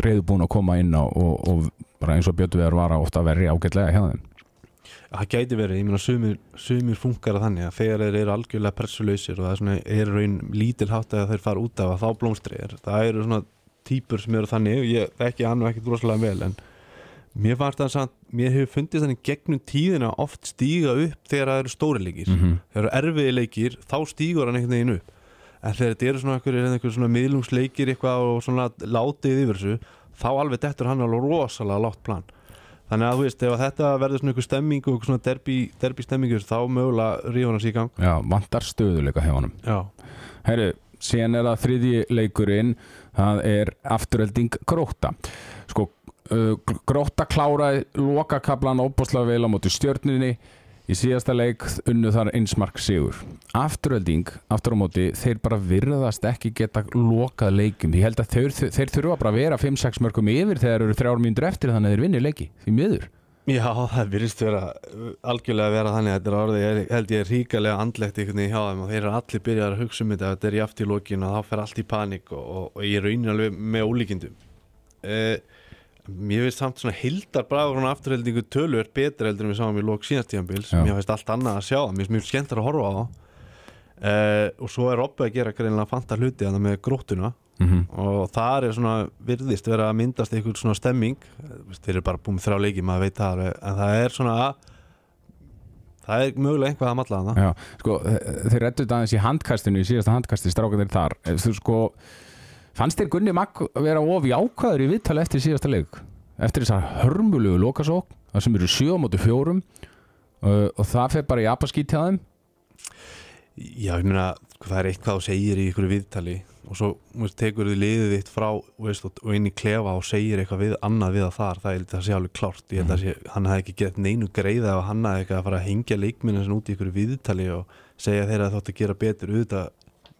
reyðbúin að koma inn á og, og bara eins og Björnvegar var að ofta verri ágætlega hjá þeim. Það gæti verið, ég meina sumir, sumir funkar að þannig að þegar þeir eru algjörlega pressulöysir og það er svona, er raun lítilhátt að þeir fara út af að þá blómstri er. Það eru svona típur sem eru þannig og ég þekki hann og ekkert rosalega vel en mér fannst það samt, mér hefur fundist þannig gegnum tíðina oft stíga upp þegar það eru stóri leikir. Mm -hmm. þegar það eru erfiði leikir, þá stígur hann einhvern veginn upp en þegar þetta eru svona einhverjir einhver svona miðlungsleikir eitthvað og svona látið yfir þessu þá alveg dettur hann alveg rosalega látt plan. Þannig að þú veist, ef þetta verður svona einhver stemming og svona derbi, derbi stemmingur þá mögulega ríður hann sér í gang. Já, vantar stöðuleika hjá hann Herru, síðan er það þriðji leikurinn það er afturölding gróta sko, uh, gróta kláraði lokakablan óbúslega vel á móti stjörninni í síðasta leik unnu þar einsmark sigur. Afturölding, aftur á móti þeir bara virðast ekki geta lokað leikum, ég held að þeir, þeir þurfa bara að vera 5-6 mörgum yfir þegar eru þrjár mínútur eftir þannig að þeir vinni leiki því miður. Já, það virðist vera algjörlega að vera þannig að þetta er orðið, ég held ég er ríkalega andlegt einhvern veginn hjá þeim og þeir eru allir byrjað að hugsa um þetta þetta er í aft í lokinu og þá fer allt í panik og, og, og ég raunir alveg með ólíkindum. Eh, Mér finnst samt svona hildar bragur og afturheldingu tölu er betur heldur en við sáum í lok síðastíðanbils mér finnst allt annað að sjá. Það, mér finnst mjög skemmt að horfa á það. Eh, og svo er Robby að gera greinlega fanta hluti þannig með gróttuna. Mm -hmm. og það er svona virðist vera að myndast einhvern svona stemming. Þeir eru bara búin þrjá leiki, maður veit það en það er svona að það er mögulega einhvað að matla það sko, þeir rettu þetta aðeins í handkastinu í síðasta handkasti, fannst þér Gunni Magg vera of jákvæður í viðtali eftir síðasta leik? Eftir þessar hörmulugu lokasók það sem eru 7 á móti fjórum uh, og það fer bara í apaskít hjá þeim? Já, ég meina, það er eitthvað þú segir í ykkur viðtali og svo veist, tekur þið liðið þitt frá veist, og inn í klefa og segir eitthvað við, annað við það þar, það er það sé alveg klárt. Ég held að sé, hann hefði ekki gett neinu greiða ef hann hefði eitthvað að fara að hengja leikminna út í ykkur viðtali og segja þeirra að þótt að gera betur. Auðvitað,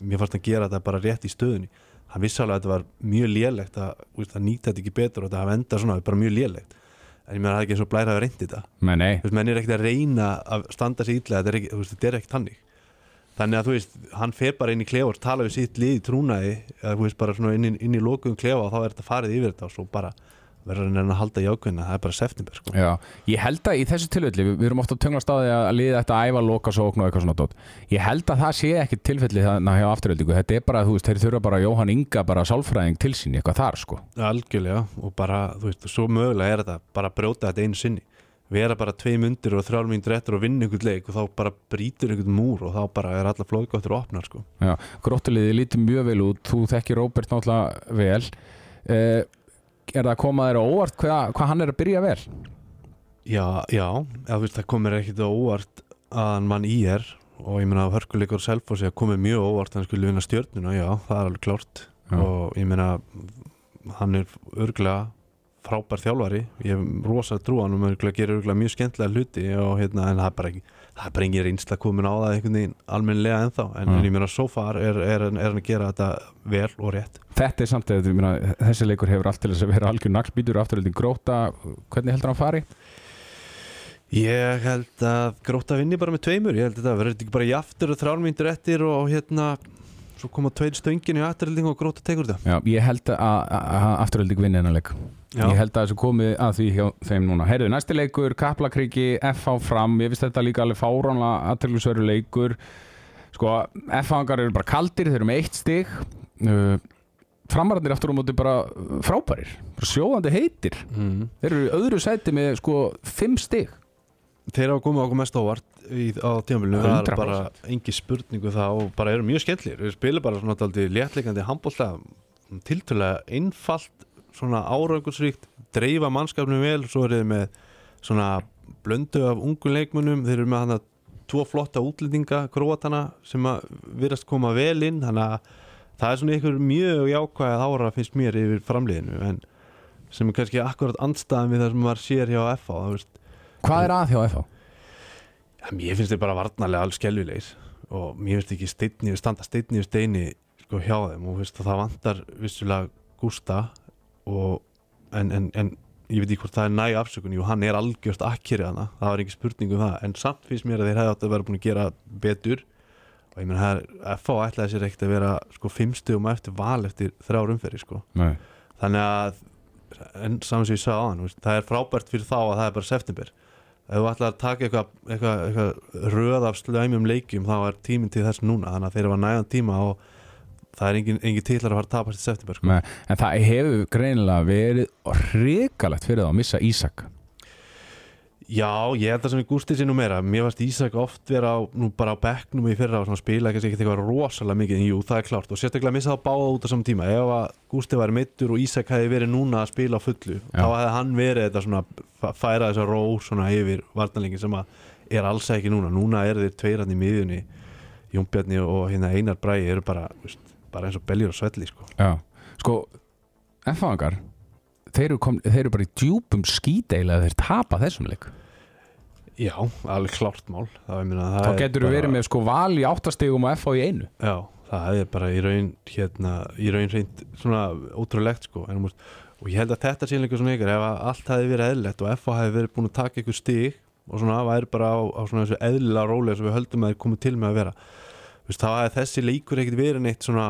mér fannst að gera þetta bara rétt í stöðunni hann vissi alveg að þetta var mjög lélegt að, að nýta þetta ekki betur og þetta endað svona bara mjög lélegt. En ég meina það er ekki eins og blæra að þetta. Nei, Þú veist, menn er ekkert að reyna að standa sér illa þetta er ekki, veist, þetta er ekkert hannig þannig að þú veist, hann fer bara inn í klefa og tala við sitt lið í trúnaði eða þú veist, bara svona inn, í- inn í lokuðum klefa og þá er þetta farið yfir þetta og svo bara verður hann að halda jákvæðina, það er bara september sko. já, ég held að í þessu tilfelli við, við erum ofta að tönglast á því að liða þetta að æfa lokasókn og eitthvað svona dót. Ég held að það sé ekki tilfelli þannig hjá afturöldingu þetta er bara, þú veist, þeir þurfa bara Jóhann Inga bara sálfræðing til sín, eitthvað þar sko. Algjörlega og bara, þú veist, svo mögulega er þetta bara að brjóta þetta einu sinni. Vera bara tvei mundir og þrjálf myndir eftir og vinna einhvern leik og þá bara brýtur einhvern múr og þá bara er alla flóðgáttur opnar sko. Já, gróttuliði lítið mjög vel út þú þekkir Róbert náttúrulega vel. Eh, er það að koma þér óvart hvað, hvað hann er að byrja vel? Já, já, veist, það komir ekkit óvart að hann mann í er og ég meina hörkuleikur Selfossi að komið mjög óvart hann skulle vinna stjörnuna, já, það er alveg klárt. Já. og ég meina hann er örgulega frábær þjálfari, ég hef rosa trú á hann og örgulega gerir örgulega mjög skemmtilega hluti og hérna, en það er bara ekki það er bara engin reynsla komin á það einhvern veginn almennilega ennþá, en, Já. en ég meina so far er, er, er hann að gera þetta vel og rétt Þetta er samt að myna, þessi leikur hefur allt til þess að vera algjör naglbítur afturöldin gróta, hvernig heldur hann fari? Ég held að gróta vinni bara með tveimur Ég held að þetta verður ekki bara jaftur og þrjármyndur eftir og hérna svo koma tveir stöngin í afturhalding og gróta tekur þetta. Já, ég held að, afturölding vinni hennar leik. Já. Ég held að þessu komið að því hjá þeim núna. Heyrðu, næsti leikur, Kaplakriki, FH fram. Ég finnst þetta líka alveg fáránlega aðteglisveru leikur. Sko, FH-angar eru bara kaldir, þeir eru með eitt stig. Uh, Framararnir aftur á móti bara frábærir Sjóðandi heitir. Mm. Þeir eru öðru sæti með sko fimm stig Þeir hafa komið okkur mest ávart í, á tímafélinu, það er 100%. bara engi spurningu það og bara eru mjög skemmtlir við spilum bara svona aldrei léttleikandi handbólta tiltölulega einfalt svona árangusríkt dreifa mannskapnum vel, svo eru þið með svona blöndu af ungu leikmunum, þeir eru með hann að tvo flotta útlendinga, króatana sem að virðast koma vel inn. Þannig að það er svona ykkur mjög jákvæð ára finnst mér yfir framliðinu en sem er kannski akkurat andstæðan við það sem maður sér hjá FH það veist Hvað er að hjá FH? Ja, mér finnst þið bara varnarlega alls skelvilegir og mér finnst ekki steinni, standa steinni við steini sko, hjá þeim og finnst að það vantar vissulega Gústa og, en, en, en ég veit ekki hvort það er næg afsökun jú, hann er algjörst akkeri hana, það var ekki spurning um það en samt finnst mér að þeir hefði átt að vera búin að gera betur og ég menn er FH ætlaði sér ekkert að vera sko fimmstegum eftir val eftir þrjár umferði sko Nei. þannig að en saman sem ég sagði á hann það er frábært fyrir þá að það er bara september ef þú ætlar að taka eitthvað, eitthvað, eitthvað röð af slæmjum leikjum þá er tíminn til þess núna þannig að þeir hafa nægan tíma og það er engin, engin titlar að fara að tapast í september sko. En það hefur greinilega verið hrikalegt fyrir það að missa Ísak Já, ég held það sem ég gústi sér nú meira. Mér varst Ísak oft vera á, nú bara á bekknum í fyrra og svona spila kannski ekkert eitthvað rosalega mikið. En jú, það er klárt. Og sérstaklega missa það báða út á saman tíma. Ef að Gústi var meittur og Ísak hefði verið núna að spila á fullu þá hefði hann verið þetta svona færa þessa ró svona yfir varnalingin sem að er alls ekki núna. Núna er þeir tveirann í miðjunni. Jónbjarni og hérna Einar Bræði eru bara, veist, bara eins og beljur og svelli sko. Já, sko þeir, eru kom- þeir eru bara í djúpum skídeila að þeir tapa þessum leik Já, alveg klárt mál. Það, það þá er getur þú verið með sko val í áttastegum og F á í einu. Já, það er bara í raun hérna, í raun reynd svona ótrúlegt sko en, og ég held að þetta sé líka svona ykkur ef allt hefði verið eðlilegt og FH hefði verið búin að taka ykkur stig og svona væri bara á, á svona þessu eðlilega rólega sem við höldum að þeir komið til með að vera Þú veist, þá hefði þessi leikur ekkert verið neitt svona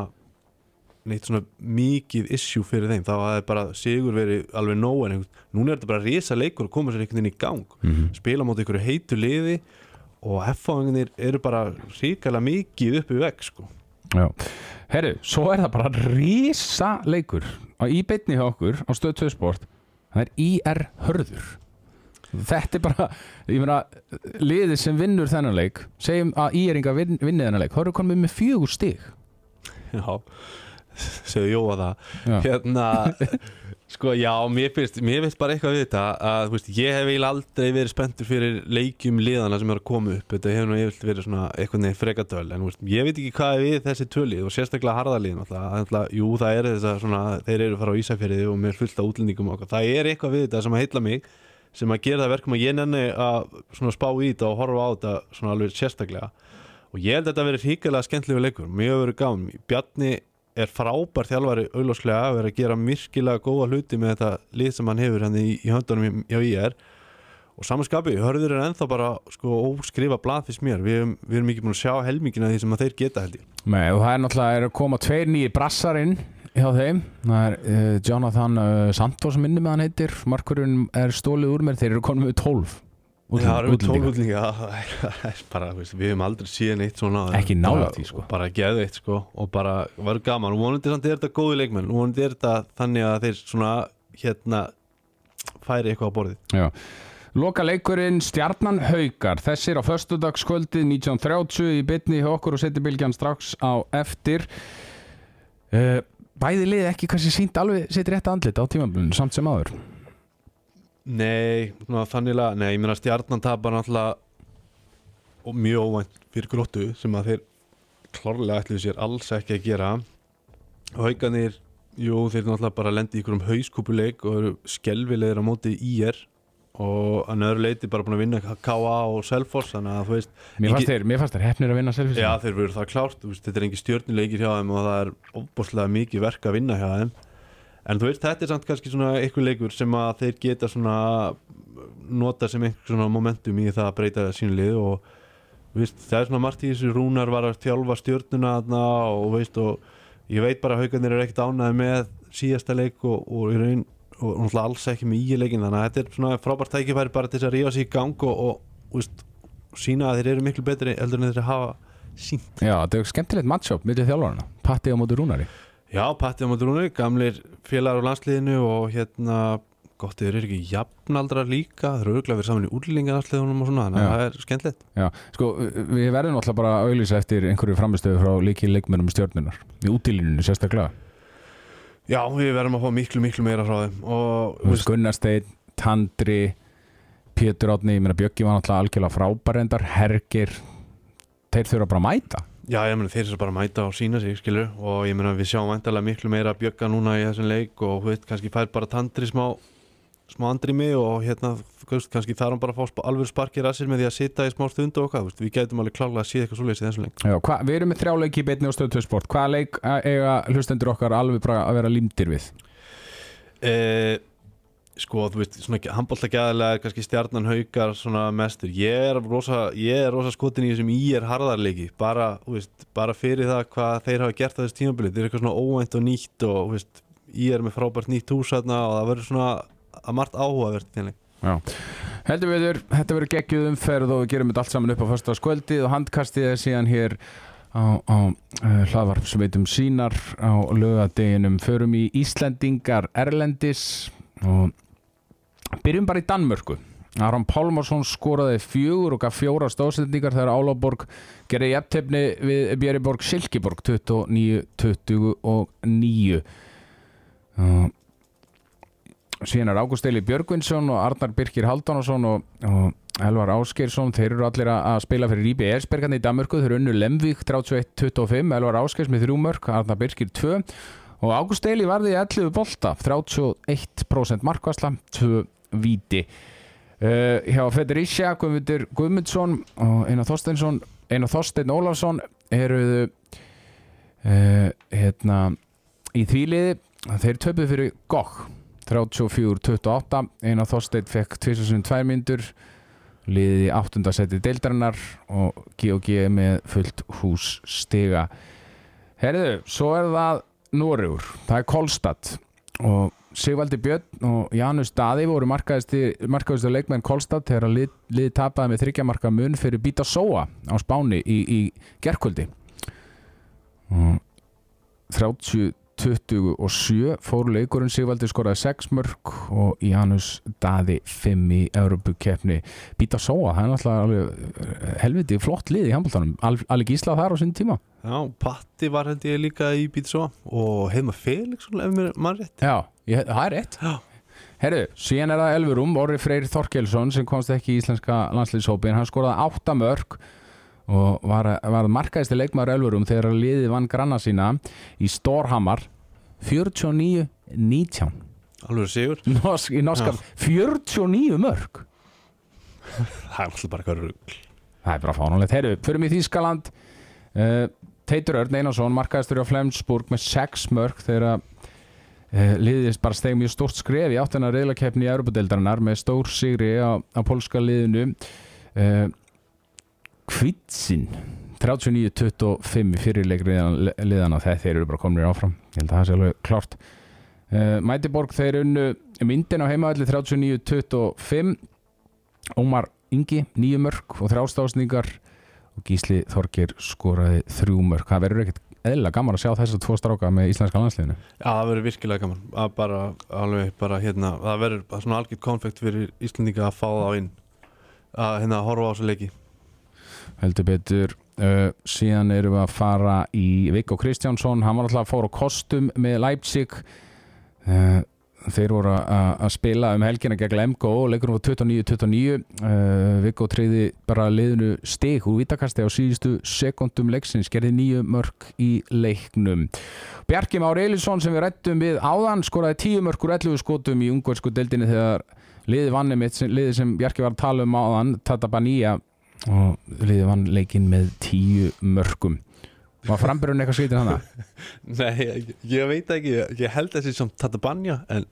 neitt svona mikið issue fyrir þeim. Þá hefði bara sigur verið alveg nóg en núna er þetta bara risa leikur og koma sér einhvern veginn í gang. Mhm. spila móti ykkur heitu liði og F-fáinginir eru bara ríkala mikið upp í vegg sko. Já, herru, svo er það bara rísa leikur á í beinni hjá okkur á stöð 2 sport. Það er IR Hörður. Þetta er bara, ég meina liðið sem vinnur þennan leik segjum að IR-inga vin, vinni þennan leik. Eru komið með fjögur stig. Já, segðu Jóa það. Hérna Sko já, mér finnst, mér finnst bara eitthvað við þetta að veist, ég hef eiginlega aldrei verið spenntur fyrir leikjum liðana sem er að koma upp. Þetta hefur nú yfirlega verið svona eitthvað neginn frekatöl en veist, ég veit ekki hvað er við þessi tölið og sérstaklega harðalíðin alltaf, jú það er þess að svona, þeir eru að fara á Ísafjörði og mér fullt af útlendingum og okkur. það er eitthvað við þetta sem að heilla mig sem að gera það verkum að ég nenni að spá í þetta og horfa á þetta sérstaklega. Og ég held að þetta verið híkilega skemmtilegu leikur mjög verið gáðum, Bjarni er frábær þjálfari auðlóslega að vera að gera virkilega góða hluti með þetta lið sem hann hefur hann í, í höndunum hjá IR og samanskapi, hörður er ennþá bara sko óskrifa blað fyrst mér. Við, erum- við erum ekki búin að sjá helmingina því sem þeir geta held ég. Nei, og það er náttúrulega er að koma tveir nýjir brassar inn hjá þeim. Það er uh, Jonathan uh, Santos minni með hann heitir. Markurinn er stólið úr mér. Þeir eru konum með 12 Já, það eru útlendinga. 12 útlendinga. það það bara, veist, við hefum aldrei síðan eitt svona Ekki nálægt því, sko. og bara geðu eitt sko og bara var gaman, vonandi samt er þetta góði leikmenn vonandi er þetta þannig að þeir svona hérna færi eitthvað á borðið. Já. Loka leikurinn Stjarnan Haukar. Þessir á föstudagskvöldið 1930 í bytni hjá okkur og setja bylgjan strax á eftir. Uh, Bæði liði ekki kannski sínt alveg sitt rétt andlit á tímamlunum samt sem áður Nei, svona, þannig að, nei, ég meina stjarnan tapar náttúrulega og mjög óvænt fyrir gróttu sem að þeir klárlega ætluðu sér alls ekki að gera. Hauganir, jú þeir náttúrulega bara lendi í einhverjum hauskúpuleik og eru skelvilegir á móti IR og að nöðru leiti bara búin að vinna KA og Selfoss þannig að þú veist Mér fannst þeir, þeir hefnir að vinna selfis Já, þeir verður það klárt, veist, þetta er engi stjórnuleikir hjá þeim og það er óbúslega mikið verk að vinna hjá þeim en þú veist, þetta er samt kannski svona eitthvað leikur sem að þeir geta svona nota sem einhver svona momentum í það að breyta sínu lið og veist, það er svona margt í þessu Rúnar var að þjálfa stjórnuna þarna og veist, og ég veit bara að haugarnir er ekkert ánæði með síðasta leik og, og raun og náttúrulega alls ekki með í leikin þannig að þetta er svona frábært tækifæri bara til þess að rífa sig í gang og, og, og veist, sína að þeir eru miklu betri heldur en þeir hafa sínt Já, þetta er skemmtilegt matchup millir þjálfarna Patti á móti Rúnari Já, Patti á Madrúni, gamlir félagar á landsliðinu og hérna gott þeir eru ekki jafnaldrar líka þeir eru auðvitað verið saman í úrlingarlandsliðunum og svona þannig að það er skemmtilegt. Já, sko, við verðum alltaf bara að auðlýsa eftir einhverju framistöðu frá líki leikmennum stjórnunar í útilínunni sérstaklega. Já, við verðum að fá miklu, miklu meira frá þeim og Þú veist, Gunnarsteinn, Tandri Pétur Átni, ég meina Bjöggi var náttúrulega algjörlega frábærendar, Hergir þeir þurfa bara að mæta Já, ég meina þeir sem bara mæta og sína sig, skilur og ég meina við sjáum væntalega miklu meira bjögga núna í þessum leik og veit, kannski fær bara tandri smá smá andrými og hérna veist, kannski þarf hann bara að fá alvöru sparkir að sér með því að sita í smá stund og okkar, við gætum alveg klálega að sé eitthvað svoleiðis í þessum leik. Já, hva, við erum með þrjá leiki í beinni á stöðu 2 sport. Hvaða leik eh, eiga hlustendur okkar alveg að vera límdir við? Eh, Sko, þú veist, svona handbóltagæðilega er kannski stjarnan haukar svona mestur. Ég er rosa, ég er rosa skotin í þessum í er harðarleiki. Bara, veist, bara fyrir það hvað þeir hafa gert á þessu tímabili. Þetta er eitthvað svona óvænt og nýtt og veist, í er með frábært nýtt hús og það verður svona að margt áhugavert. Heldur við þetta verður geggjuð umferð og við gerum þetta allt saman upp á fyrsta skvöldið og handkastið er síðan hér á, á uh, hlaðvarpsveitum sínar á lögadeginum förum í Íslendingar Erlendis og byrjum bara í Danmörku. Aron Pálmarsson skoraði fjögur og gaf fjóra stóðsendingar þegar Álaborg gerði jafntefni við Björriborg Silkeborg 29-29 og síðan er Ágúst Eili Björgvinsson og Arnar Birkir Haldánason og, og Elvar Áskeirsson þeir eru allir að spila fyrir Ríbi Ersbergarni í Danmörku, þeir unnu Lemvík 31-25, Elvar Áskeirs með þrjú mörk Arnar Birkir 2 og Ágúst Eili varði 11 bolta 31% markvasla 2 víti. Uh, hjá Federicia, Guðmundur Guðmundsson og Einar Þorsteinsson Einar Þorstein Ólafsson eru uh, hérna í þvíliði þeir töpuð fyrir GOG 34-28 Einar Þorstein fekk 2002 myndur liðið í 8. seti deildarinnar og G&G með fullt hús stiga. Herðu, svo er það Noregur, það er Kolstad og Sigvaldi Björn og Janus Daði voru markaðistu leikmenn Kolstad þegar að lið, lið tapaði með þryggjamarka mun fyrir Bita Soa á Spáni í, í gerkvöldi og 30-27 fór leikurinn Sigvaldi skoraði 6 mörg og Janus Daði 5 í Európu-keppni Bita Soa, það er alveg helviti flott lið í handbóltanum Alli Gísla þar á sinni tíma. Já, Patti var held ég líka í Bítsó og Heima Felix, ef mér mann rétt. Já, ég, það er rétt. Já. Herru, síðan er það Elfurum, Orri Freyr Þorkelsson sem komst ekki í íslenska landslýshópin hann skoraði 8 mörg og var, var markaðisti leikmaður Elfurum þegar liðið vann granna sína í Stórhamar 49-19 Alveg sigur. Norsk, í norska 49 mörg Það er alltaf bara eitthvað rugg Það er bara fánulegt Herru, förum í Þýskaland. Uh, Teitur Örn Einarsson markaðistur á Flensburg með 6 mörg þegar að uh, liðist bara steg mjög stórt skref í áttina reyðlakeppni í Europadeildarinnar með stór sigri á, á polska liðinu. Uh, Kvitsin 39-25 fyrirleik liðana þegar þeir eru bara komin áfram ég held að það sé alveg klart uh, Mætiborg þeir unnu myndin á heimavalli 39-25 Ómar Ingi nýju mörg og þrjástásningar og Gísli Þorgir skoraði þrjú mörg það verður ekkert eðla gaman að sjá þess að tvo stráka með íslenska landsliðinu. Já, það verður virkilega gaman. Að bara, alveg bara hérna það verður svona algjört konfekt fyrir Íslandinga að fá þá inn. Að hérna horfa á þessu leiki. Heldur betur uh, síðan erum við að fara í Viggo Kristjánsson. Hann var alltaf að fóra á kostum með Leipzig. Uh, þeir voru að spila um helgina gegn MGO og leikunum var 29-29 uh, Viggo treyði bara liðinu stig úr vítakasti á síðustu sekundum leiksins, gerði nýju mörg í leiknum. Bjarki Már Eilisson sem við rættum við áðan skoraði tíu mörg úr 11 skotum í ungversku deildinni þegar liði vanni mitt, liðið sem Bjarki var að tala um áðan Tata Banía og liðið vann leikinn með tíu mörgum Var framburinn eitthvað skrítin hana? Nei, ég, ég veit ekki, ég, held þessi sem Tatabanya en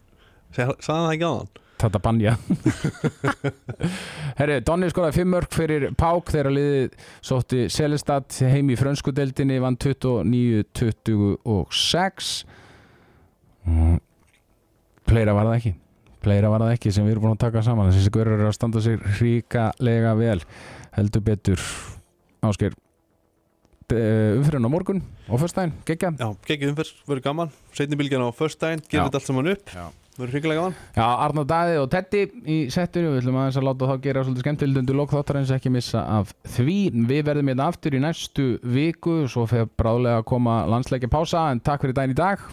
sagði það ekki á hann Tata Banja Herri, Donni skoraði fimm mörg fyrir Pák þegar liðið sótti Selestad heim í frönsku deildinni vann 29-26 og Pleira var það ekki. Pleira var það ekki sem við erum búin að taka saman. Þessi görur eru að standa sig ríkalega vel heldur betur Ásker umfyririnn á morgun og fyrstæðin, geggja Já, geggið umferð, verður gaman Seinni bylgjan á gerir Já. þetta allt saman upp. Verður hryggilega gaman Já, Arnar Daði og Teddy í settinu, við ætlum aðeins að láta þá gera svolítið skemmtilegt undir lok þáttarins ekki missa af því. Við verðum hérna aftur í næstu viku, svo fyrir bráðlega að koma landsleikja pása, en takk fyrir daginn í dag,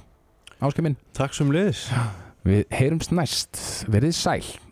áskei minn. Takk sem liðis Við heyrumst næst, verið sæl.